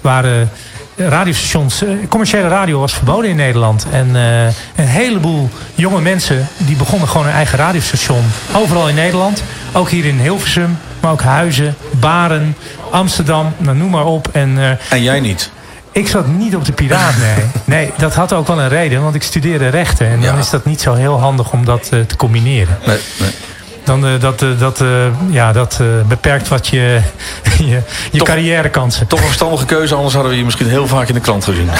Waren radiostations, eh, commerciële radio was verboden in Nederland. En eh, een heleboel jonge mensen die begonnen gewoon een eigen radiostation. Overal in Nederland. Ook hier in Hilversum. Maar ook Huizen, Baren, Amsterdam. Nou, noem maar op. En, eh, En jij niet. Ik zat niet op de Piraat, nee. Nee, dat had ook wel een reden, want ik studeerde rechten. En dan is dat niet zo heel handig om dat eh, te combineren. Nee, nee. Dan, eh, dat, eh, dat, eh, ja, dat beperkt wat je, je, je carrièrekansen. Toch een verstandige keuze, anders hadden we je misschien heel vaak in de krant gezien.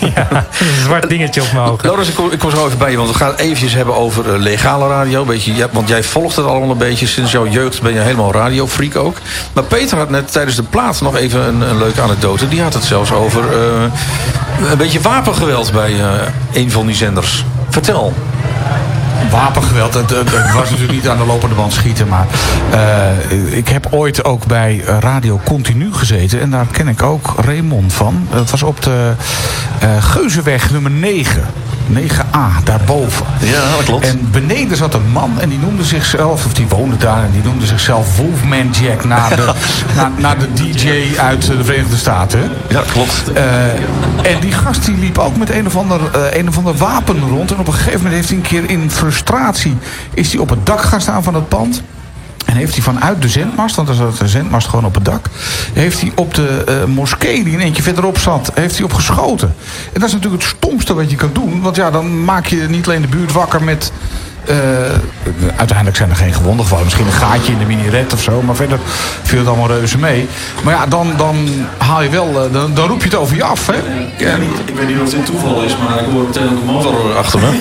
Een zwart dingetje op mijn ogen. Loris, ik kom, ik kom zo even bij je, want we gaan het eventjes hebben over legale radio. Beetje, ja, want jij volgt het allemaal een beetje. Sinds jouw jeugd ben je helemaal radiofreak ook. Maar Peter had net tijdens de plaat nog even een, een leuke anekdote. Die had het zelfs over een beetje wapengeweld bij een van die zenders. Vertel. Wapengeweld. Het was natuurlijk niet aan de lopende band schieten. Maar eh, ik heb ooit ook bij Radio Continu gezeten. En daar ken ik ook Raymond van. Dat was op de eh Geuzenweg nummer 9. 9a, daarboven. Ja, dat klopt. En beneden zat een man en die noemde zichzelf, of die woonde daar... en die noemde zichzelf Wolfman Jack, naar de, naar de DJ uit de Verenigde Staten. Ja, klopt. Eh, en die gast die liep ook met een of, ander, eh, een of ander wapen rond. En op een gegeven moment heeft hij een keer in frustratie... is hij op het dak gaan staan van het pand. En heeft hij vanuit de zendmast, want er zat een zendmast gewoon op het dak... heeft hij op de eh, moskee die een eentje verderop zat, heeft hij op geschoten. En dat is natuurlijk het stomste wat je kan doen. Want ja, dan maak je niet alleen de buurt wakker met... eh, uiteindelijk zijn er geen gewonden gevallen. Misschien een gaatje in de mini-red of zo. Maar verder viel het allemaal reuze mee. Maar ja, dan, dan haal je wel... eh, dan, dan roep je het over je af, hè? Ja, niet, ik weet niet of het een toeval is, maar ik hoor meteen een motor achter me.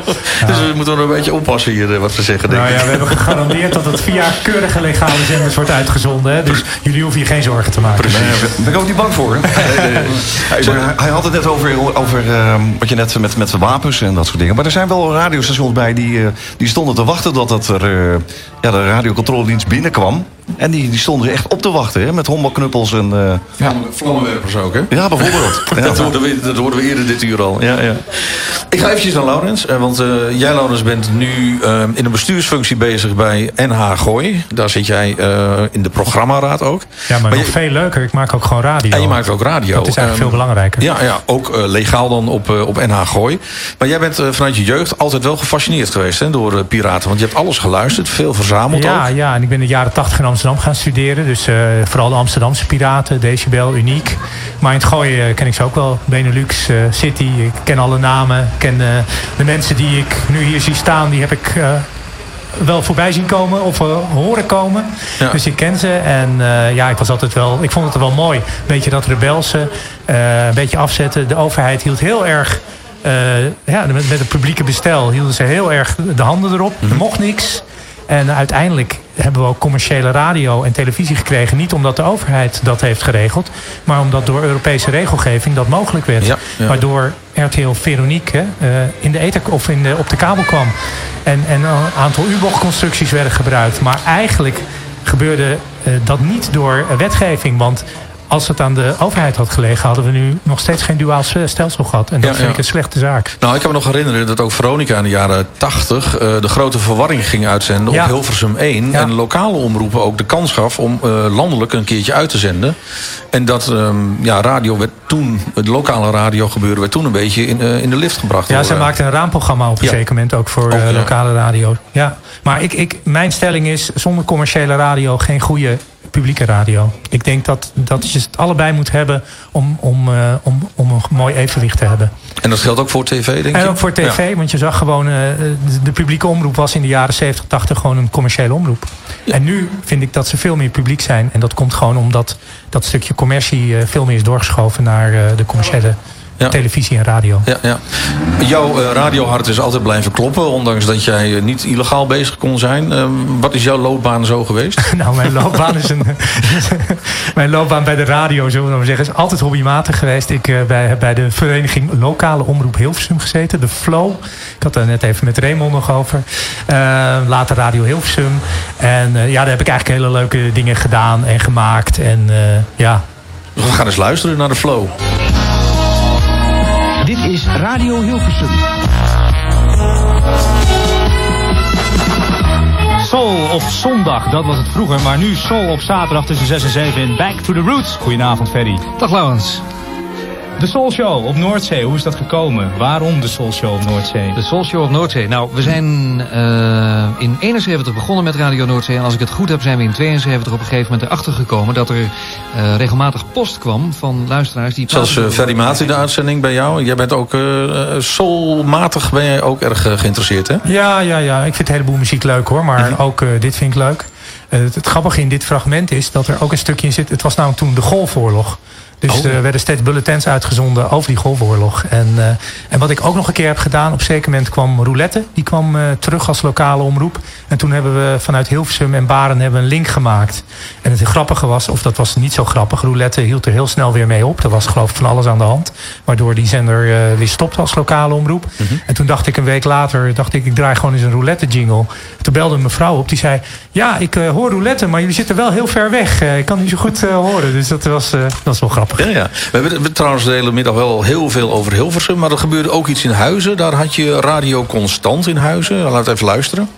dus we moeten wel een beetje oppassen hier eh, wat we zeggen, denk Nou ja, we hebben gegarandeerd dat het via keurige legale zenders wordt uitgezonden. Hè? Dus jullie hoeven hier geen zorgen te maken. Nee, daar ben ik ook niet bang voor. Hij, hij- hij had het net over, over ehm, wat je net met, met de wapens en dat soort dingen. Maar er zijn wel radiostations bij die, eh, die stonden te wachten dat het er, eh, ja, de radiocontroledienst binnenkwam. En die, die stonden er echt op te wachten, hè, met hommelknuppels en... eh, Ja. Vlammenwerpers ook, hè? ja, bijvoorbeeld. Ja. Dat, hoorden we, dat hoorden we eerder dit uur al. Ja, ja. Ik ga eventjes naar Laurens. eh, Want eh, jij, Laurens, bent nu in een bestuursfunctie bezig bij NH Gooi. Daar zit jij eh, in de programmaraad ook. Ja, maar, Maar nog je- veel leuker. Ik maak ook gewoon radio. En je maakt ook radio. Dat is eigenlijk Ehm, veel belangrijker. Ja, ja ook eh, legaal dan op, op NH Gooi. Maar jij bent eh, vanuit je jeugd altijd wel gefascineerd geweest hè, door piraten. Want je hebt alles geluisterd, veel verzameld Ja, ook. ja, en ik ben in de jaren 80 in Amsterdam gaan studeren. Dus eh, vooral de Amsterdamse piraten, Decibel, Uniek. Maar in het gooien eh, ken ik ze ook wel. Benelux, eh, City, ik ken alle namen. Ik ken de mensen die ik nu hier zie staan, die heb ik wel voorbij zien komen of horen komen. Ja. Dus ik ken ze. En ja, ik was altijd wel, ik vond het wel mooi. Een beetje dat rebelse, eh, een beetje afzetten. De overheid hield heel erg. ja, met, met het publieke bestel hielden ze heel erg de handen erop. Er mocht niks. En uiteindelijk hebben we ook commerciële radio en televisie gekregen. Niet omdat de overheid dat heeft geregeld. Maar omdat door Europese regelgeving dat mogelijk werd. Ja, ja. Waardoor RTL Veronique hè, eh, in de ether of in de, op de kabel kwam. En, en een aantal U-bochtconstructies werden gebruikt. Maar eigenlijk gebeurde eh, dat niet door eh, wetgeving. Want als het aan de overheid had gelegen... hadden we nu nog steeds geen duaal stelsel gehad. En dat Ja, vind ja. ik een slechte zaak. Nou, ik kan me nog herinneren dat ook Veronica in de jaren 80 eh, de grote verwarring ging uitzenden Ja. op Hilversum 1. Ja. En lokale omroepen ook de kans gaf om eh, landelijk een keertje uit te zenden. En dat ehm, ja, radio werd toen, het lokale radio gebeuren werd toen een beetje in, eh, in de lift gebracht. Ja, door, zij eh, maakte een raamprogramma op een zeker moment ook voor Ook, lokale radio. Ja. Maar ik, ik, mijn stelling is, zonder commerciële radio geen goede publieke radio. Ik denk dat, dat je het allebei moet hebben om, om, eh, om, om een mooi evenwicht te hebben. En dat geldt ook voor tv, denk je? En ook voor tv, Ja. want je zag gewoon, eh, de, publieke omroep was in de jaren 70, 80 gewoon een commerciële omroep. En nu vind ik dat ze veel meer publiek zijn. En dat komt gewoon omdat dat stukje commercie eh, veel meer is doorgeschoven naar de commerciële Ja. televisie en radio. Ja, ja. Jouw eh, radiohart is altijd blijven kloppen, ondanks dat jij eh, niet illegaal bezig kon zijn. Ehm, wat is jouw loopbaan zo geweest? Nou, mijn loopbaan is een. mijn loopbaan bij de radio, zullen we maar zeggen, is altijd hobbymatig geweest. Ik eh, bij, heb bij de vereniging Lokale Omroep Hilversum gezeten, de Flow. Ik had daar net even met Raymond nog over. Eh, later Radio Hilversum. En ja, daar heb ik eigenlijk hele leuke dingen gedaan en gemaakt. En ja. We gaan eens luisteren naar de flow. Radio Hilversum. Soul op zondag, dat was het vroeger. Maar nu Soul op zaterdag tussen 6 en 7 in Back to the Roots. Goedenavond, Ferry. Dag Laurens. De Soul Show op Noordzee, hoe is dat gekomen? Waarom de Soul Show op Noordzee? De Soul Show op Noordzee. Nou, we zijn eh, in 71 begonnen met Radio Noordzee. En als ik het goed heb, zijn we in 72 op een gegeven moment erachter gekomen... dat er eh, regelmatig post kwam van luisteraars die... Zoals uh, Ferry Maat in de uitzending bij jou. Jij bent ook uh, soulmatig ben jij ook erg uh, geïnteresseerd, hè? Ja, ja, ja. Ik vind een heleboel muziek leuk, hoor. Maar Mhm. ook uh, dit vind ik leuk. Uh, het, het grappige in dit fragment is dat er ook een stukje in zit... Het was namelijk toen de Golfoorlog. Dus er werden steeds bulletins uitgezonden over die golfoorlog. En, eh, en wat ik ook nog een keer heb gedaan, op een zeker moment kwam Roulette. Die kwam eh, terug als lokale omroep. En toen hebben we vanuit Hilversum en Baren hebben een link gemaakt. En het grappige was, of dat was niet zo grappig, Roulette hield er heel snel weer mee op. Er was geloof ik van alles aan de hand. Waardoor die zender eh, weer stopte als lokale omroep. En toen dacht ik een week later, dacht ik, ik draai gewoon eens een roulette jingle. Toen belde een mevrouw op, die zei, ja, ik hoor roulette, maar jullie zitten wel heel ver weg. Ik kan niet zo goed horen. Dus dat was, dat was wel grappig. Ja, ja. We hebben, we hebben trouwens de hele middag wel heel veel over Hilversum. Maar er gebeurde ook iets in Huizen. Daar had je Radio Constant in Huizen. Laten we even luisteren.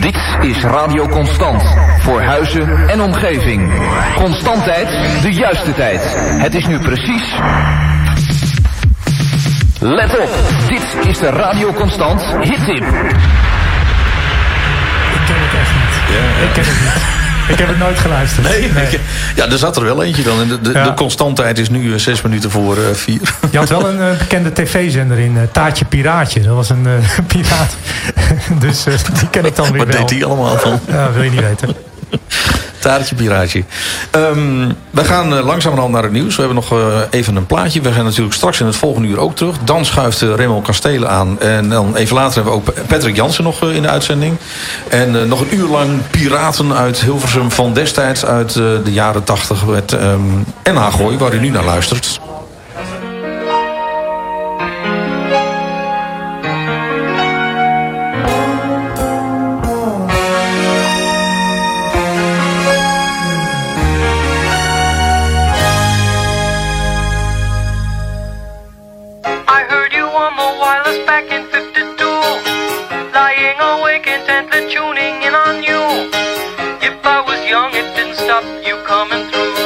Dit is Radio Constant. Voor Huizen en omgeving. Constant tijd, de juiste tijd. Het is nu precies... Let op, dit is de Radio Constant hittip. Ik ken het echt niet. Ik ken het niet. Ik heb het nooit geluisterd. Nee, ik- ja, er zat er wel eentje dan. En de, de, Ja. de constanttijd is nu eh, zes minuten voor eh, vier. Je had wel een eh, bekende tv-zender in, Taartje Piraatje. Dat was een piraat. dus die ken ik dan weer Wat wel. deed die allemaal dan? Ja, wil je niet weten. Taartje piraatje. Ehm, we gaan uh, langzamerhand naar het nieuws. We hebben nog eh, even een plaatje. We zijn natuurlijk straks in het volgende uur ook terug. Dan schuift uh, Raymond Kastelen aan. En dan even later hebben we ook Patrick Jansen nog in de uitzending. En nog een uur lang piraten uit Hilversum van destijds uit de jaren tachtig met ehm NH Gooi, waar u nu naar luistert. Intently tuning in on you. If I was young, it didn't stop you coming through.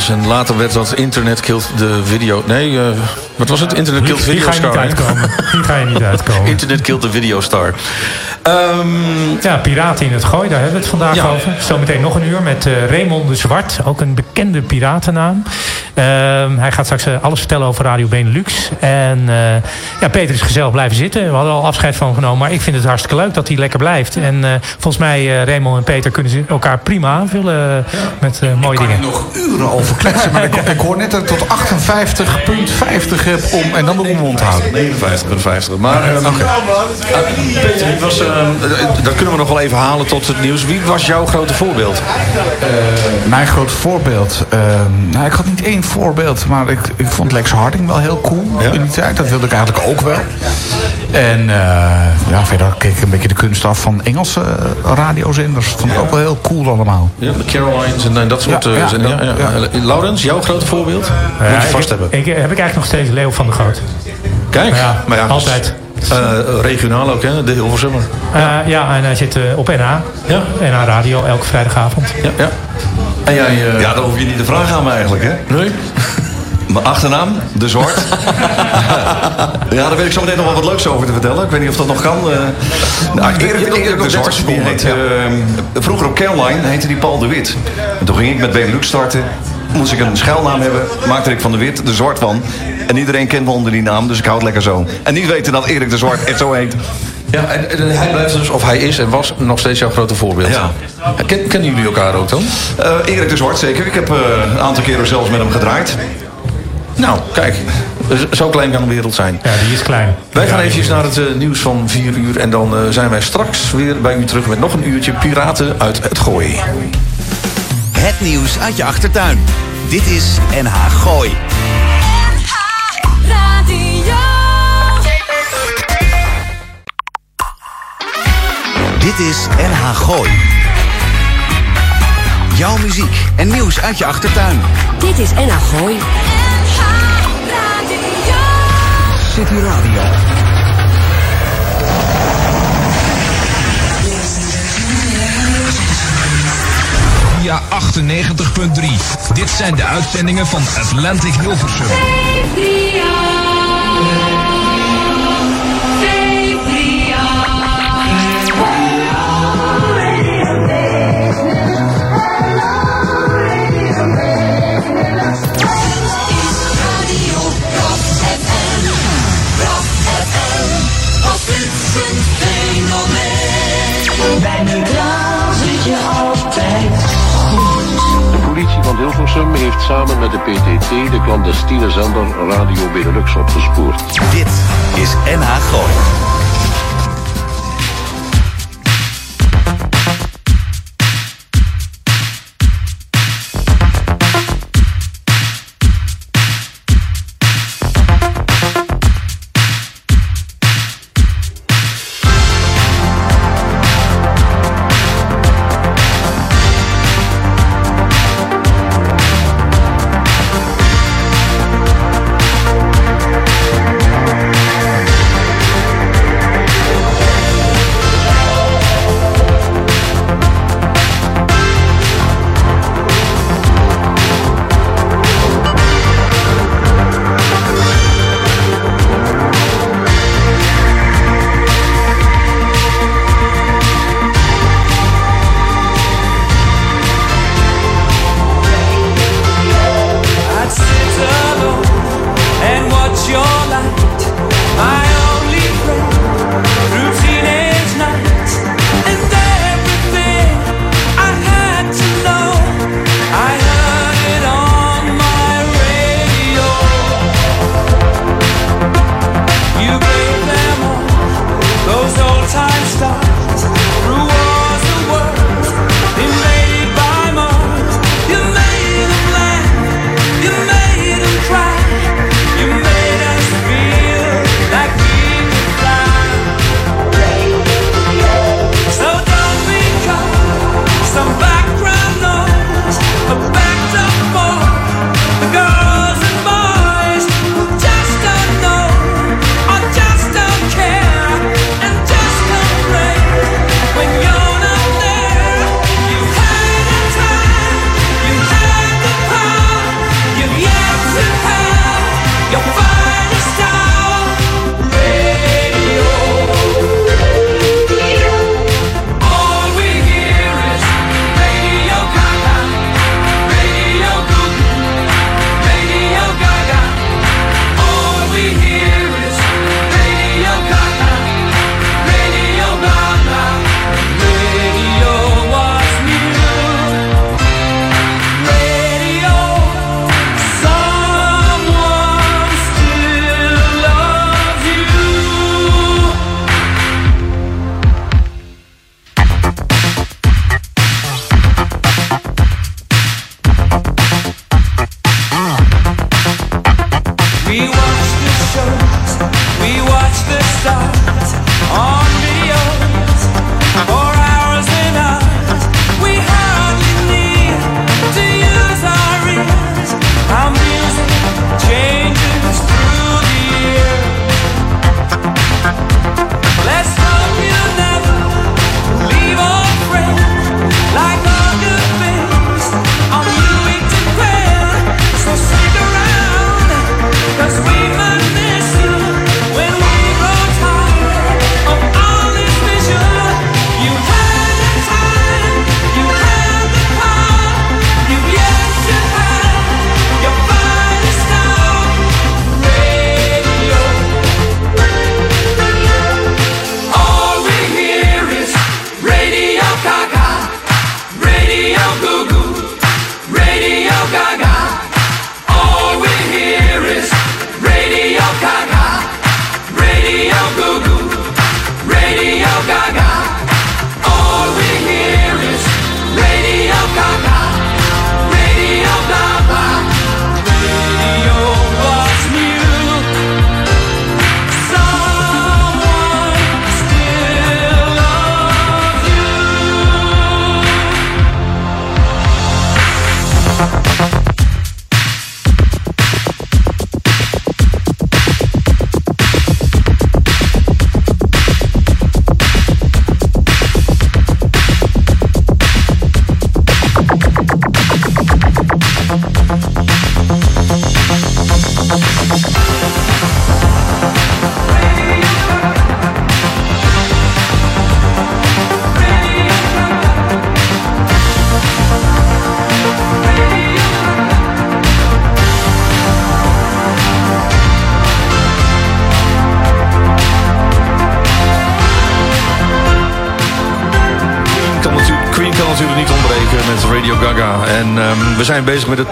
Star de. En later werd dat Internet Killed the Video... Nee, eh, wat was het? Internet Killed Hier Video ga je niet Star. uitkomen. Hier ga je niet uitkomen. Internet Killed the Video Star. ja, Piraten in het Gooi, daar hebben we het vandaag Ja. over. Zometeen nog een uur met eh, Raymond de Zwart, ook een bekende piratennaam. Ehm, hij gaat straks eh, alles vertellen over Radio Benelux. En eh, ja, Peter is gezellig blijven zitten. We hadden al afscheid van hem genomen, maar ik vind het hartstikke leuk dat hij lekker blijft. En eh, volgens mij, eh, Raymond en Peter kunnen ze elkaar prima aanvullen met eh, mooie dingen. nog uren over kletsen, maar ik, ik hoor net dat ik tot 58,50 heb om en dan de mond houden. 59,50. Maar ehm, Oké. Peter, wie was, ehm, eh, dat kunnen we nog wel even halen tot het nieuws. Wie was jouw grote voorbeeld? Mijn groot voorbeeld. eh, nou, ik had niet één voorbeeld, maar ik, ik vond Lex Harding wel heel cool in die tijd. Dat wilde ik eigenlijk ook wel. En eh, ja, verder keek ik een beetje de kunst af van Engelse eh, radiozenders. Vond ik ook wel heel cool allemaal. Ja, de Carolines en, en dat soort Ja, eh, ja, ja, ja, ja. Laurens, jouw grote voorbeeld? Ja, Moet je ik- vast hebben. Ik, heb ik eigenlijk nog steeds Leo van der Goot. Kijk, Ja, maar ja, altijd. eh, regionaal ook, hè? De Hilversummer. Eh, ja, en hij zit eh, op NH. Ja. NH Radio, elke vrijdagavond. Ja, ja. Jij, eh, Ja, dan hoef je niet te vragen aan me eigenlijk, hè? Nee? Mijn achternaam, De Zwart. ja, daar weet ik zo meteen nog wel wat leuks over te vertellen. Ik weet niet of dat nog kan. eh. nou, Erik, De 30 Zwart, die heet, ja. eh, vroeger op Caroline heette die Paul de Wit. En toen ging ik met Benelux starten. Moest ik een schuilnaam hebben, maakte ik van de Wit de Zwart van. En iedereen kent me onder die naam, dus ik hou het lekker zo. En niet weten dat Erik de Zwart echt zo heet. Ja, en, en hij blijft dus, of hij is en was nog steeds jouw grote voorbeeld. Ja. Ken, kennen jullie elkaar ook dan? Eh, Erik de Zwart, zeker. Ik heb eh, een aantal keren zelfs met hem gedraaid. Nou, kijk. z- Zo klein kan de wereld zijn. Ja, die is klein. Wij gaan eventjes naar het eh, nieuws van 4 uur. En dan zijn wij straks weer bij u terug met nog een uurtje Piraten uit het Gooi. Het nieuws uit je achtertuin. Dit is NH Gooi. Dit is NH Gooi. Jouw muziek en nieuws uit je achtertuin. Dit is NH Gooi. City Radio. Via 98.3. Dit zijn de uitzendingen van Atlantic Hilversum. Van Hilversum heeft samen met de PTT de clandestine zender Radio Benelux opgespoord. Dit is NH Gooi.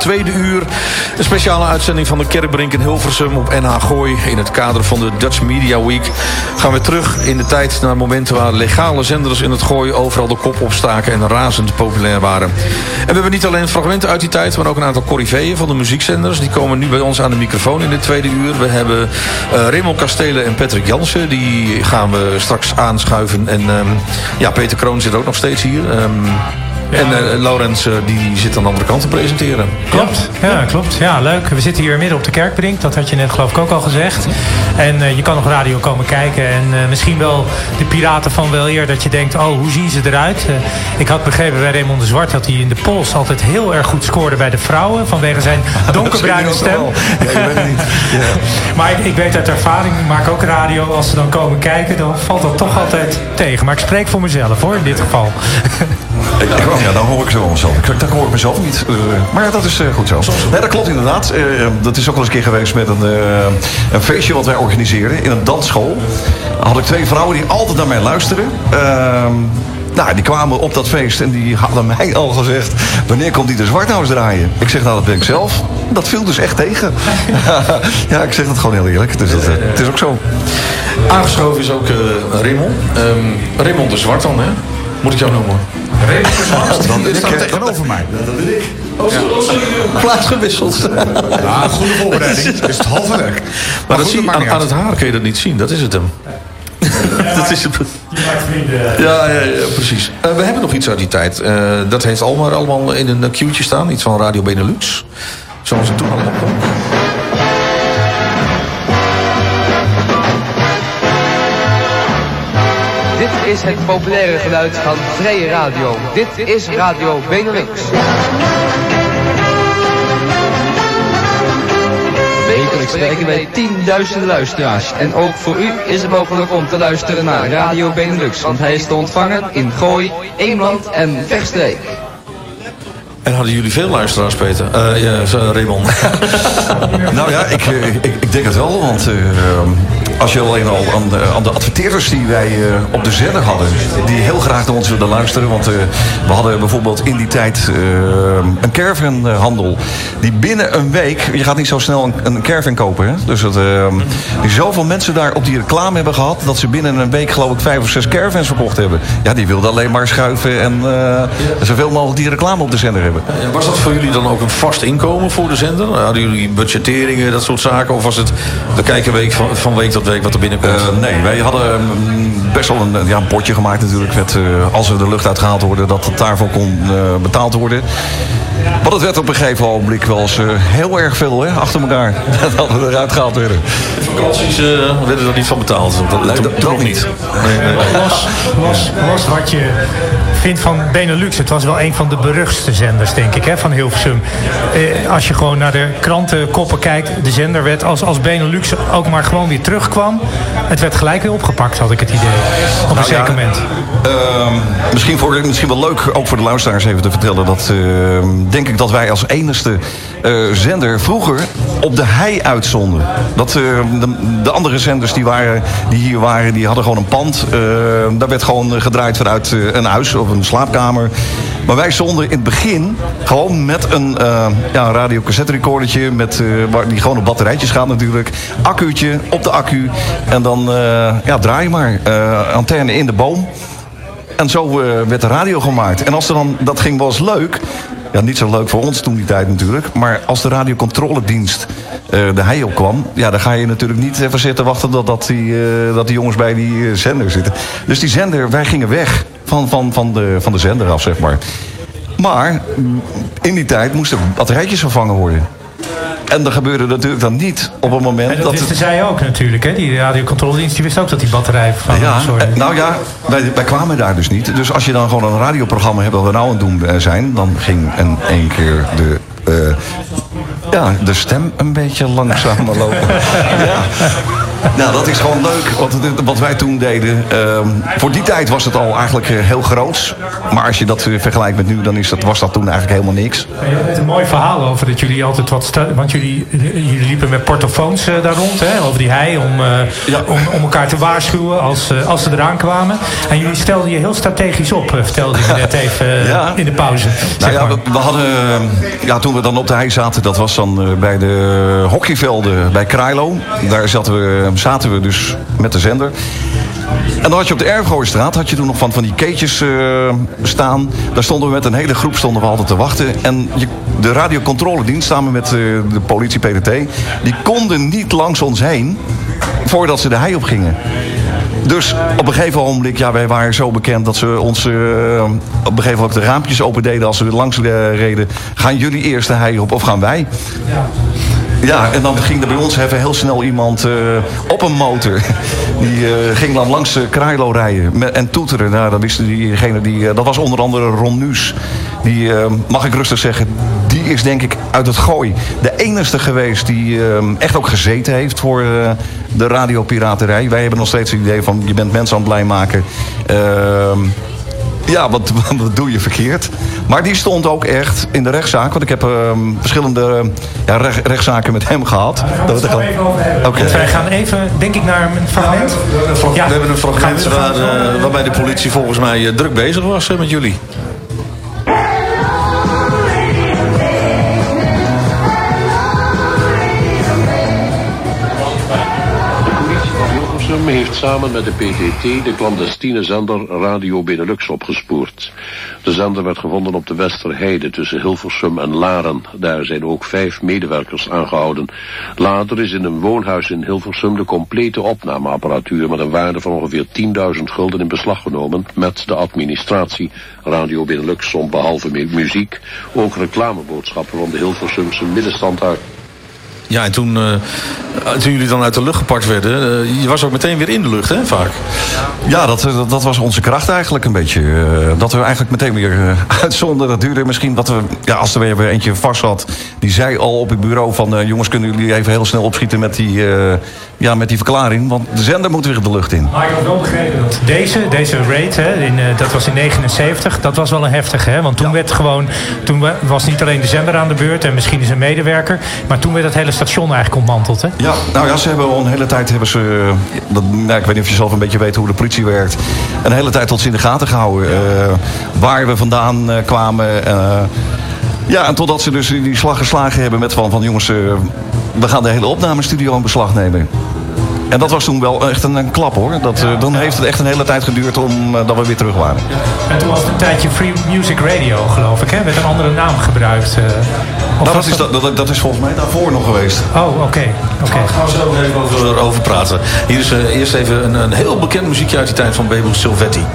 Tweede uur. Een speciale uitzending van de Kerkbrink in Hilversum op NH Gooi. In het kader van de Dutch Media Week gaan we terug in de tijd naar momenten waar legale zenders in het Gooi overal de kop opstaken en razend populair waren. En we hebben niet alleen fragmenten uit die tijd, maar ook een aantal corriveeën van de muziekzenders. Die komen nu bij ons aan de microfoon in dit tweede uur. We hebben eh Raymond Kastelen en Patrick Jansen. Die gaan we straks aanschuiven. En ehm, ja, Peter Kroon zit ook nog steeds hier. Ehm, En eh, Laurens eh, die zit aan de andere kant te presenteren. Klopt, ja, klopt. Ja, leuk. We zitten hier midden op de Kerkbrink. Dat had je net geloof ik ook al gezegd. En eh, je kan nog radio komen kijken. En misschien wel de piraten van wel eer dat je denkt... oh, hoe zien ze eruit? Ik had begrepen bij Raymond de Zwart... dat hij in de pols altijd heel erg goed scoorde bij de vrouwen... vanwege zijn donkerbruine stem. Ja, je weet niet. maar ik, ik weet uit ervaring, ik maak ook radio... als ze dan komen kijken, dan valt dat toch altijd tegen. Maar ik spreek voor mezelf hoor, in dit geval. Ik, ik- ja, dan hoor ik zo mezelf. Dan hoor ik mezelf niet. Eh, maar dat is eh, goed zo. Nee, dat klopt inderdaad. Eh, dat is ook wel eens een keer geweest met een, een feestje wat wij organiseren in een dansschool. Dan had ik twee vrouwen die altijd naar mij luisteren. Ehm, nou, die kwamen op dat feest en die hadden mij al gezegd... wanneer komt die de Zwarthuis draaien? Ik zeg, nou, dat ben ik zelf. Dat viel dus echt tegen. ja, ik zeg dat gewoon heel eerlijk. Dus dat, het is ook zo. Aangeschoven is ook eh Raymond. Ehm, de Zwart dan, hè? Moet ik jou noemen? Dan is dat tegenover mij. Dat ben ik. Oh, Plaats gewisseld. Ja, goede voorbereiding. Dat is het halve werk. Maar, dat zie, aan, het haar kun je dat niet zien. Dat is het hem. dat is het. Ja, ja, ja precies. Eh, we hebben nog iets uit die tijd. Eh, dat heeft Almar allemaal in een queue'tje staan. Iets van Radio Benelux. Zoals het toen allemaal kwam. Is het populaire geluid van Vrije Radio. Dit is Radio Benelux. Wekelijks spreken wij tienduizenden luisteraars. En ook voor u is het mogelijk om te luisteren naar Radio Benelux. Want hij is te ontvangen in Gooi, Eemland en Verstreek. En hadden jullie veel luisteraars, Peter? Eh ja, zo, Raymond. Nou ja, ik, eh, ik, ik denk het wel. Want eh, als je alleen al aan de, aan de adverteerders die wij eh, op de zender hadden... die heel graag naar ons wilden luisteren. Want eh, we hadden bijvoorbeeld in die tijd eh, een caravanhandel... die binnen een week... Je gaat niet zo snel een, een caravan kopen, hè? Dus dat, eh, die zoveel mensen daar op die reclame hebben gehad... dat ze binnen een week geloof ik vijf of zes caravans verkocht hebben. Ja, die wilden alleen maar schuiven en zoveel mogelijk die reclame op de zender hebben. Was dat voor jullie dan ook een vast inkomen voor de zender? Hadden jullie budgetteringen, dat soort zaken? Of was het, we kijken week van, van week tot ik wat er binnenkomt. Eh, nee, wij hadden mm, best wel een, ja, een potje gemaakt natuurlijk. Met, eh, als we de lucht uitgehaald worden, dat het daarvoor kon eh, betaald worden. Maar dat werd op een gegeven ogenblik wel eens eh, heel erg veel hè, achter elkaar. dat we eruit gehaald werden. Vakanties eh, werden er niet van betaald. Dat, Nee, toen, dat- nog niet. Nee, nee, nee. Los, los, los wat je vindt van Benelux. Het was wel een van de beruchtste zenders, denk ik, hè, van Hilversum. Eh, als je gewoon naar de krantenkoppen kijkt, de zender werd als, als Benelux ook maar gewoon weer terugkwam. Het werd gelijk weer opgepakt, had ik het idee. Op een Nou ja, zeker moment. Ehm, misschien, voor, misschien wel leuk, ook voor de luisteraars even te vertellen... dat ehm, denk ik dat wij als enigste eh, zender vroeger op de hei uitzonden. Dat, ehm, de, de andere zenders die, waren, die hier waren, die hadden gewoon een pand. Ehm, daar werd gewoon gedraaid vanuit eh, een huis of een slaapkamer. Maar wij zonden in het begin gewoon met een uh, ja, radiocassette recordertje... Met, eh, waar die gewoon op batterijtjes gaat natuurlijk. Accuutje op de accu. En dan eh, ja, draai maar. Eh, antenne in de boom. En zo eh, werd de radio gemaakt. En als er dan, dat ging wel eens leuk. Ja, niet zo leuk voor ons toen die tijd natuurlijk. Maar als de radiocontroledienst eh de hei opkwam... Ja, dan ga je natuurlijk niet even zitten wachten dat, dat, die, eh, dat die jongens bij die eh, zender zitten. Dus die zender, wij gingen weg van, van, van, de, van de zender af, zeg maar. Maar mm, in die tijd moesten batterijtjes vervangen worden. En dat gebeurde natuurlijk dan niet op het moment En dat dat... wisten zij ook natuurlijk, hè? Die radiocontroledienst die wist ook dat die batterij van Ja, sorry. eh, nou ja, wij, wij kwamen daar dus niet. Dus als je dan gewoon een radioprogramma hebt wat we nou aan het doen zijn... dan ging in één keer de, eh, ja, de stem een beetje langzamer lopen. ja. Nou, dat is gewoon leuk wat, wat wij toen deden. Ehm, voor die tijd was het al eigenlijk eh, heel groot. Maar als je dat eh, vergelijkt met nu, dan is dat, was dat toen eigenlijk helemaal niks. Je hebt een mooi verhaal over dat jullie altijd wat... Want jullie, jullie liepen met portofoons eh, daar rond, hè, over die hei... om, eh, om, om elkaar te waarschuwen als, eh, als ze eraan kwamen. En jullie stelden je heel strategisch op, eh, vertelde je net even eh, Ja. in de pauze. Nou ja, we, we hadden, eh, ja, toen we dan op de hei zaten, dat was dan eh, bij de hockeyvelden bij Krailo. Daar zaten we, zaten we dus met de zender. En dan had je op de Erfgooistraat, had je toen nog van, van die keetjes eh, staan. Daar stonden we met een hele groep stonden we altijd te wachten. En je, de radiocontroledienst, samen met eh, de politie PDT... die konden niet langs ons heen voordat ze de hei op gingen. Dus op een gegeven ogenblik, ja, wij waren zo bekend dat ze ons eh, op een gegeven moment de raampjes opendeden als we langs reden. Gaan jullie eerst de hei op of gaan wij? Ja, en dan ging er bij ons even heel snel iemand eh, op een motor. Die eh, ging dan langs de Krailo rijden en toeteren. Nou, dat, wist diegene die, eh, dat was onder andere Ron Nuus. Die, eh, mag ik rustig zeggen, die is denk ik uit het gooi. De enige geweest die eh, echt ook gezeten heeft voor eh, de radiopiraterij. Wij hebben nog steeds het idee van, je bent mensen aan het blij maken. Ja, wat, wat doe je verkeerd? Maar die stond ook echt in de rechtszaak. Want ik heb ehm, verschillende eh, ja, recht- rechtszaken met hem gehad. Daar gaan we het we- even over hebben. Wij gaan even, denk ik, naar een fragment. Ja. We hebben een fragment Gaan we- waar, eh, waarbij de politie volgens mij eh, druk bezig was met jullie. Heeft samen met de PTT de clandestine zender Radio Benelux opgespoord. De zender werd gevonden op de Westerheide tussen Hilversum en Laren. Daar zijn ook vijf medewerkers aangehouden. Later is in een woonhuis in Hilversum de complete opnameapparatuur met een waarde van ongeveer 10.000 gulden in beslag genomen met de administratie. Radio Benelux zond behalve mu- muziek ook reclameboodschappen van de Hilversumse middenstand uit. Ja, en toen, eh, toen jullie dan uit de lucht gepakt werden... eh, je was ook meteen weer in de lucht, hè, vaak. Ja, dat, dat, dat was onze kracht eigenlijk een beetje. eh, dat we eigenlijk meteen weer eh, uitzonden. Dat duurde misschien wat we... Ja, als er weer weer eentje vast zat... die zei al op het bureau van... eh, jongens, kunnen jullie even heel snel opschieten met die, eh, ja, met die verklaring? Want de zender moet weer de lucht in. Maar ik heb wel begrepen dat deze, deze raid, hè, in, eh, dat was in 79, dat was wel een heftige. Hè? Want toen werd gewoon, toen wa- was niet alleen de zender aan de beurt en misschien is een medewerker, maar toen werd het hele station eigenlijk ontmanteld. Hè? Ja, nou ja, ze hebben al een hele tijd hebben ze. eh, Dat, nou, ik weet niet of je zelf een beetje weet hoe de politie werkt. Een hele tijd tot ze in de gaten gehouden. eh, waar we vandaan eh, kwamen. ja, en totdat ze dus die slag geslagen hebben met van, van jongens, we gaan de hele opnamestudio in beslag nemen. En dat was toen wel echt een, een klap hoor. Dat, eh, dan heeft het echt een hele tijd geduurd om, eh, dat we weer terug waren. En toen was het een tijdje Free Music Radio, geloof ik, hè? Met een andere naam gebruikt. Of Nou, was dat, is, dat, dat, dat is volgens mij daarvoor nog geweest. Oh, oké. oké. Daar gaan we zo even over, over praten. Hier is eerst even een, een heel bekend muziekje uit die tijd van Bebo Silvetti.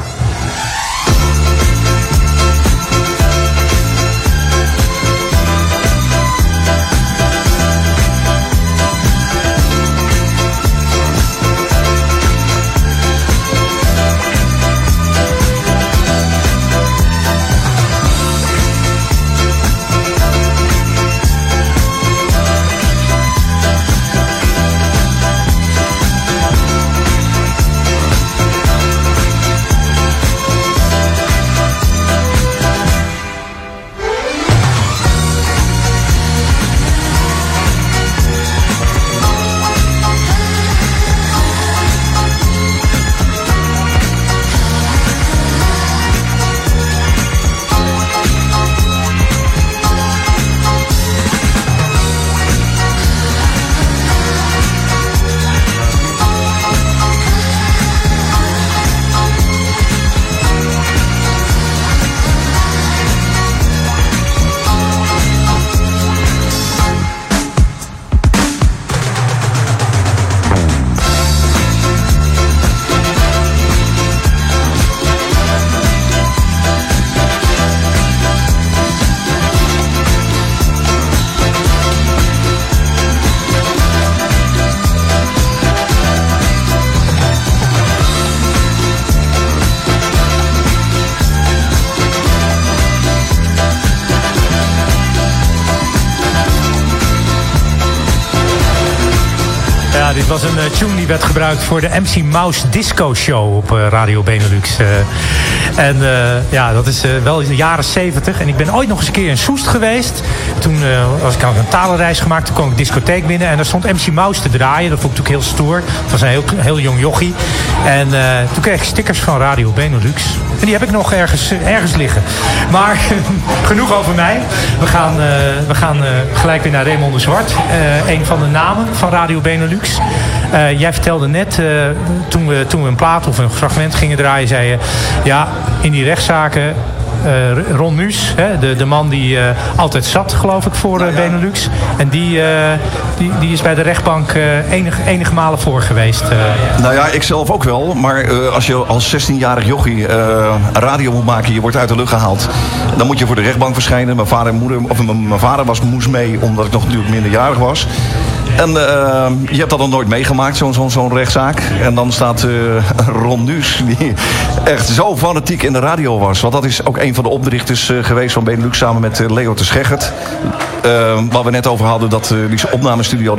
Was een eh, tune die werd gebruikt voor de MC Mouse Disco Show op eh, Radio Benelux. eh. en ja, dat is wel in de jaren 70. En ik ben ooit nog eens een keer in Soest geweest. Toen was ik aan een talenreis gemaakt. Toen kwam ik discotheek binnen en daar stond MC Mouse te draaien. Dat vond ik natuurlijk heel stoer. Het was een heel, heel jong jochie. En eh, toen kreeg ik stickers van Radio Benelux. En die heb ik nog ergens, ergens liggen. Maar genoeg over mij. We gaan, eh, we gaan eh, gelijk weer naar Raymond de Zwart. Een van de namen van Radio Benelux. Jij vertelde net, toen, we, toen we een plaat of een fragment gingen draaien, zei je... Ja, in die rechtszaken... eh, Ron Nuus, hè, de, de man die eh, altijd zat, geloof ik, voor eh, Benelux. En die, die, die is bij de rechtbank eh, enige, malen voor geweest. Nou ja, ik zelf ook wel. Maar als je als 16-jarig jochie een radio moet maken, je wordt uit de lucht gehaald. Dan moet je voor de rechtbank verschijnen. Mijn vader en moeder, of mijn, mijn vader was, moest mee, omdat ik nog natuurlijk minderjarig was. En eh, je hebt dat nog nooit meegemaakt, zo'n zo'n zo'n rechtszaak. En dan staat eh, Ron Nuus, die echt zo fanatiek in de radio was. Want dat is ook een van de oprichters eh, geweest van Benelux samen met Leo de Scheggert. Waar we net over hadden, dat, die opnamestudio,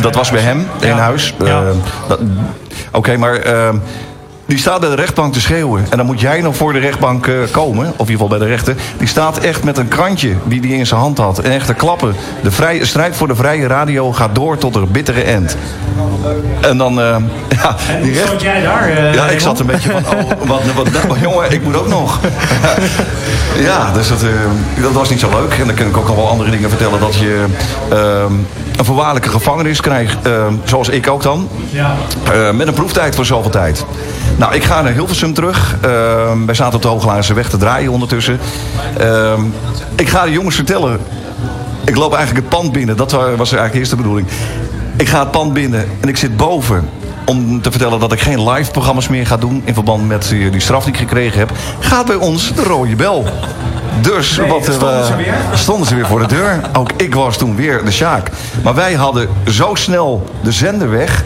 dat, was bij hem in huis. Oké, maar die staat bij de rechtbank te schreeuwen. En dan moet jij nog voor de rechtbank eh, komen, of in ieder geval bij de rechter. Die staat echt met een krantje die hij in zijn hand had. En echt te klappen. De vrije, strijd voor de vrije radio gaat door tot een bittere end. En dan, eh, ja, die recht... Jij daar? eh, Ja, ik zat een beetje van, oh, wat, wat, wat- jongen, ik moet ook nog. ja, dus dat, dat was niet zo leuk. En dan kan ik ook al wel andere dingen vertellen. Dat je ehm, een voorwaardelijke gevangenis krijgt, ehm, zoals ik ook dan. Ja. Met een proeftijd voor zoveel tijd. Nou, ik ga naar Hilversum terug. Ehm, wij zaten op de Hooglaarse weg te draaien ondertussen. Ehm, ik ga de jongens vertellen. Ik loop eigenlijk het pand binnen. Dat wa- was eigenlijk de eerste bedoeling. Ik ga het pand binnen en ik zit boven. Om te vertellen dat ik geen live programma's meer ga doen. In verband met die straf die ik gekregen heb. Gaat bij ons de rode bel. Dus Nee, wat, stonden eh, ze weer? stonden ze weer voor de deur. Ook ik was toen weer de Sjaak. Maar wij hadden zo snel de zender weg.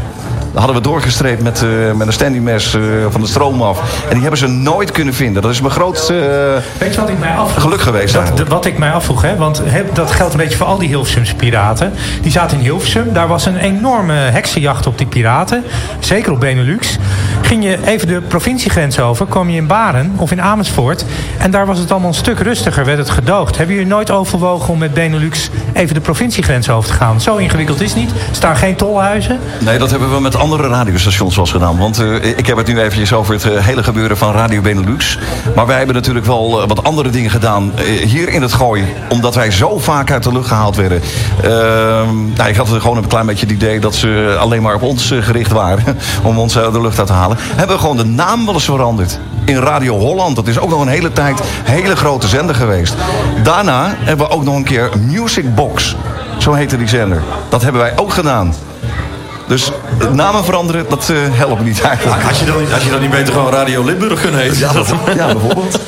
Hadden we doorgestreept met, eh, met een standingmes eh van de stroom af. En die hebben ze nooit kunnen vinden. Dat is mijn grootste eh, Weet je wat ik mij afvroeg? geluk geweest Dat, de- wat ik mij afvroeg, hè, want dat geldt een beetje voor al die Hilversumse piraten. Die zaten in Hilversum, daar was een enorme heksenjacht op die piraten. Zeker op Benelux. Ging je even de provinciegrens over, kwam je in Baren of in Amersfoort. En daar was het allemaal een stuk rustiger, werd het gedoogd. Hebben jullie nooit overwogen om met Benelux even de provinciegrens over te gaan? Zo ingewikkeld is het niet. Er staan geen tolhuizen. Nee, dat hebben we met andere radiostations was gedaan. Want eh, ik heb het nu eventjes over het eh, hele gebeuren van Radio Benelux. Maar wij hebben natuurlijk wel eh, wat andere dingen gedaan hier in het Gooi. Omdat wij zo vaak uit de lucht gehaald werden. Ehm, nou, ik had gewoon een klein beetje het idee dat ze alleen maar op ons gericht waren. om ons uit de lucht uit te halen. Hebben we gewoon de naam wel eens veranderd. In Radio Holland. Dat is ook nog een hele tijd hele grote zender geweest. Daarna hebben we ook nog een keer Music Box. Zo heette die zender. Dat hebben wij ook gedaan. Dus eh, namen veranderen, dat eh, helpt niet eigenlijk. Had je, dan, niet- had je dan niet beter gewoon Radio Limburg kunnen heten? Ja, dat- ja, bijvoorbeeld.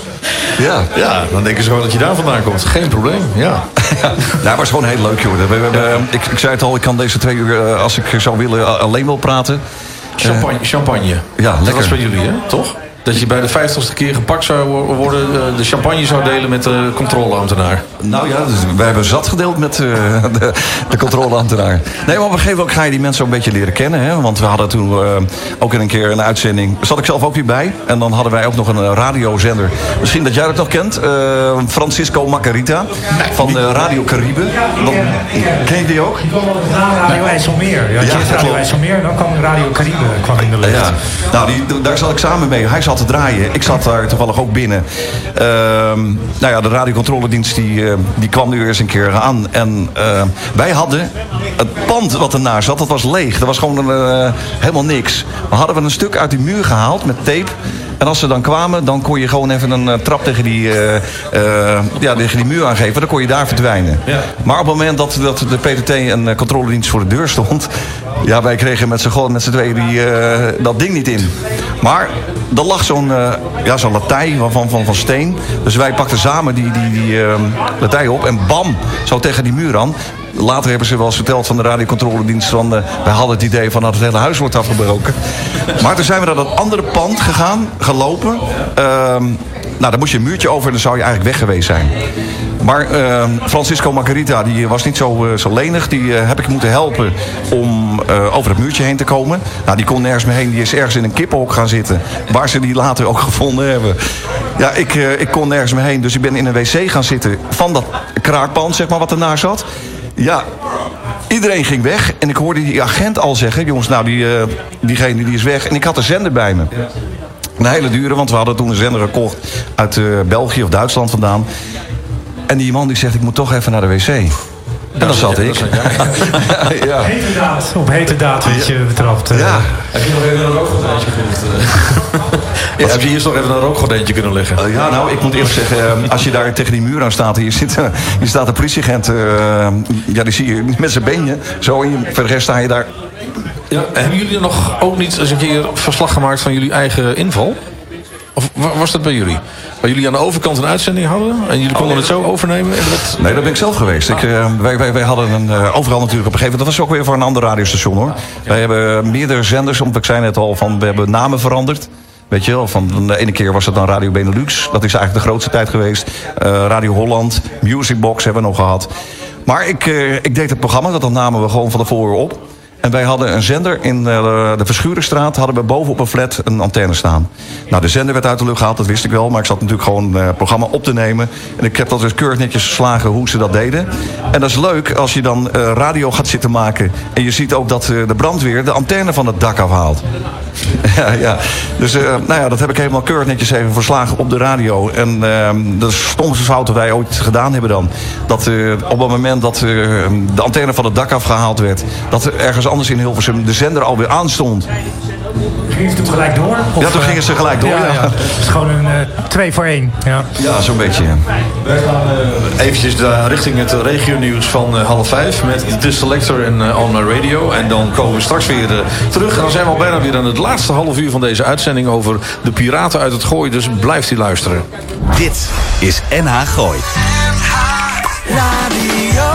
Ja. ja, dan denken ze gewoon dat je daar vandaan komt. Geen probleem, ja. Ja, maar het is gewoon heel leuk, joh. We, we- we- ik, ik zei het al, ik kan deze twee uur, eh, als ik zou willen, alleen wel praten. Champagne, champagne. Ja, Dat lekker. was bij jullie, hè? Toch? Dat je bij de vijftigste keer gepakt zou wo- worden, eh, de champagne zou delen met de controleambtenaar. Nou ja, dus wij hebben zat gedeeld met eh, de, de controleambtenaar. Nee, maar op een gegeven moment ga je die mensen ook een beetje leren kennen. Hè? Want we hadden toen eh, ook een keer een uitzending. Daar zat ik zelf ook weer bij. En dan hadden wij ook nog een radiozender. Misschien dat jij dat nog kent. eh, Francisco Macarita. Van eh, Radio Caribe. Ken je die ook? Radio IJsselmeer. Ja, Ja, ja, Radio. IJsselmeer en dan kwam Radio Caribe kwam in de lucht. Ja, nou, die, daar zat ik samen mee. Hij zat te draaien. Ik zat daar toevallig ook binnen. Ehm, nou ja, de radiocontroledienst die, eh, die kwam nu eens een keer aan. En eh, wij hadden het pand wat ernaar zat, dat was leeg. Er was gewoon eh, helemaal niks. We hadden we een stuk uit die muur gehaald met tape. En als ze dan kwamen, dan kon je gewoon even een eh, trap tegen die, eh, eh, ja, tegen die muur aangeven. Dan kon je daar verdwijnen. Maar op het moment dat, dat de PTT en eh, controledienst voor de deur stond... Ja, wij kregen met z'n tweeën die, dat ding niet in. Maar er lag zo'n ja, zo'n latij van, van, van, steen. Dus wij pakten samen die, die, die eh, latij op en bam, zo tegen die muur aan. Later hebben ze wel eens verteld van de radiocontroledienst... van eh, wij hadden het idee van dat het hele huis wordt afgebroken. Maar toen zijn we naar dat andere pand gegaan, gelopen. Ehm, nou, dan moest je een muurtje over en dan zou je eigenlijk weg geweest zijn. Maar ehm, Francisco Margarita die was niet zo, eh, zo lenig. Die eh, heb ik moeten helpen om over het muurtje heen te komen. Nou, die kon nergens meer heen. Die is ergens in een kippenhok gaan zitten. Waar ze die later ook gevonden hebben. Ja, ik, ik kon nergens meer heen. Dus ik ben in een wc gaan zitten van dat kraakpand, zeg maar, wat ernaar zat. Ja, iedereen ging weg. En ik hoorde die agent al zeggen... jongens, nou, die, eh, diegene die is weg. En ik had de zender bij me. Een hele dure, want we hadden toen een zender gekocht... uit eh, België of Duitsland vandaan. En die man die zegt, ik moet toch even naar de wc. En dan zat ik. ja. Hete daad. Op hete daad werd je betrapt. eh. Ja. Heb je nog even een rookgordijntje gelegd? Heb je hier nog even een rookgordijntje kunnen leggen? Eh, ja, nou, ik moet eerlijk zeggen, eh, als je daar tegen die muur aan staat... hier, zit, eh, hier staat een politieagent, eh, ja, die zie je met zijn beenje. Zo, en je- voor de rest sta je daar... Ja, hebben jullie nog ook niet eens een keer verslag gemaakt van jullie eigen inval? Of wa- was dat bij jullie? Waar jullie aan de overkant een uitzending hadden en jullie konden het zo overnemen? En dat... Nee, dat ben ik zelf geweest. Ik, eh, wij, wij, wij hadden een, eh, overal natuurlijk op een gegeven moment... dat was ook weer voor een ander radiostation, hoor. Wij hebben meerdere zenders, want ik zei net al... van we hebben namen veranderd. Weet je wel, van de ene keer was het dan Radio Benelux. Dat is eigenlijk de grootste tijd geweest. Eh, Radio Holland, Music Box hebben we nog gehad. Maar ik, ik deed het programma, dat namen we gewoon van tevoren op. En wij hadden een zender in eh, de Verschurenstraat... hadden we boven op een flat een antenne staan. Nou, de zender werd uit de lucht gehaald, dat wist ik wel. Maar ik zat natuurlijk gewoon eh, het programma op te nemen. En ik heb dat dus keurig netjes geslagen hoe ze dat deden. En dat is leuk als je dan eh, radio gaat zitten maken... en je ziet ook dat de brandweer de antenne van het dak afhaalt. ja, ja. Dus nou ja, dat heb ik helemaal keurig netjes even verslagen op de radio. En eh, de stomste fout dat wij ooit gedaan hebben dan... dat op het moment dat de antenne van het dak afgehaald werd... dat er ergens in Hilversum de zender alweer aanstond. Gingen ze toen gelijk door? Ja, toen gingen ze gelijk door, ja. Het is gewoon een eh, twee voor één. Ja. Ja, zo'n beetje. Wij gaan eh, eventjes daar richting het regionieuws van eh, half vijf... met The Selector en eh, On My Radio. En dan komen we straks weer eh, terug. En dan zijn we al bijna weer aan het laatste half uur van deze uitzending... over de piraten uit het gooi. Dus blijft u luisteren. Dit is NH Gooi. Radio.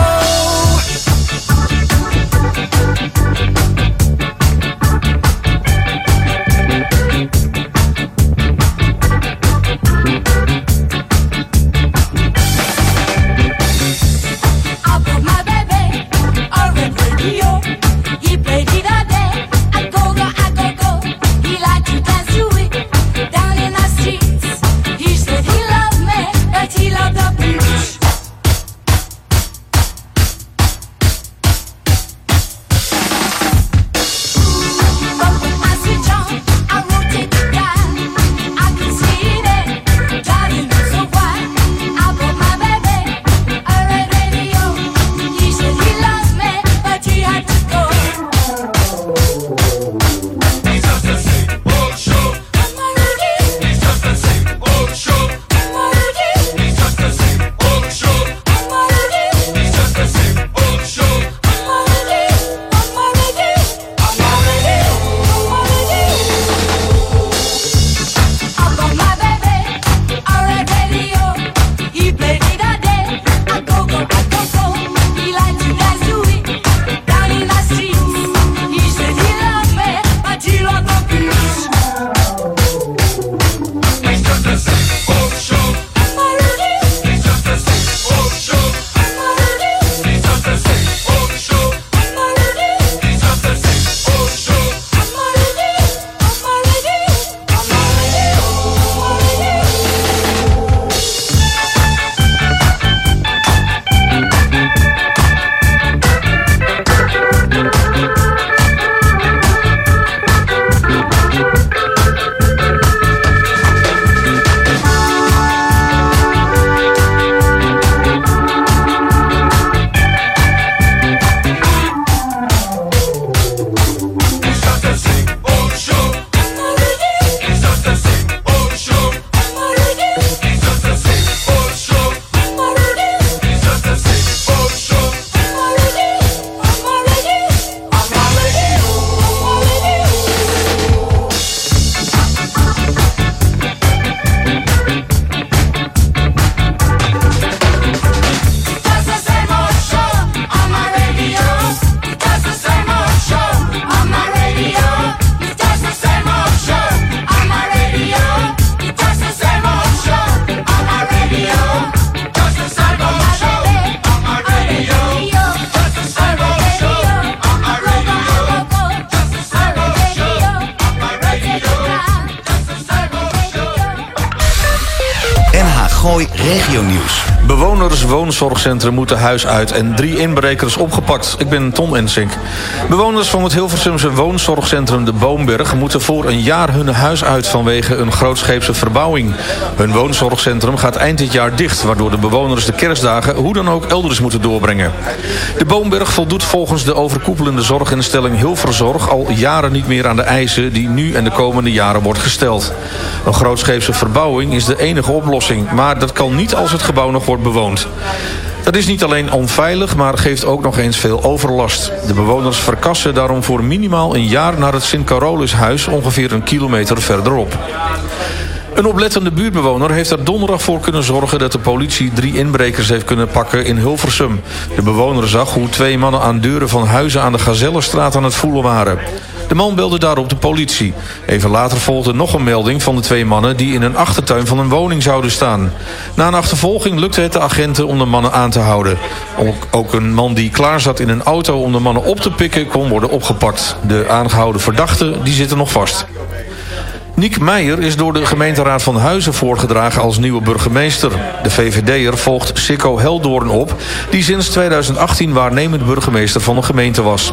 Woonzorgcentrum moeten huis uit en drie inbrekers opgepakt. Ik ben Tom Ensink. Bewoners van het Hilversumse woonzorgcentrum De Boomberg... moeten voor een jaar hun huis uit vanwege een grootscheepse verbouwing. Hun woonzorgcentrum gaat eind dit jaar dicht... waardoor de bewoners de kerstdagen hoe dan ook elders moeten doorbrengen. De Boomberg voldoet volgens de overkoepelende zorginstelling Hilverzorg... al jaren niet meer aan de eisen die nu en de komende jaren wordt gesteld. Een grootscheepse verbouwing is de enige oplossing... maar dat kan niet als het gebouw nog wordt bewoond. Dat is niet alleen onveilig, maar geeft ook nog eens veel overlast. De bewoners verkassen daarom voor minimaal een jaar naar het Sint-Carolushuis... ongeveer een kilometer verderop. Een oplettende buurtbewoner heeft er donderdag voor kunnen zorgen... dat de politie drie inbrekers heeft kunnen pakken in Hilversum. De bewoner zag hoe twee mannen aan deuren van huizen... aan de Gazellenstraat aan het voelen waren. De man belde daarop de politie. Even later volgde nog een melding van de twee mannen... die in een achtertuin van een woning zouden staan. Na een achtervolging lukte het de agenten om de mannen aan te houden. Ook, ook een man die klaar zat in een auto om de mannen op te pikken... kon worden opgepakt. De aangehouden verdachten die zitten nog vast. Niek Meijer is door de gemeenteraad van Huizen voorgedragen als nieuwe burgemeester. De VVD'er volgt Sikko Heldoorn op, die sinds 2018 waarnemend burgemeester van de gemeente was.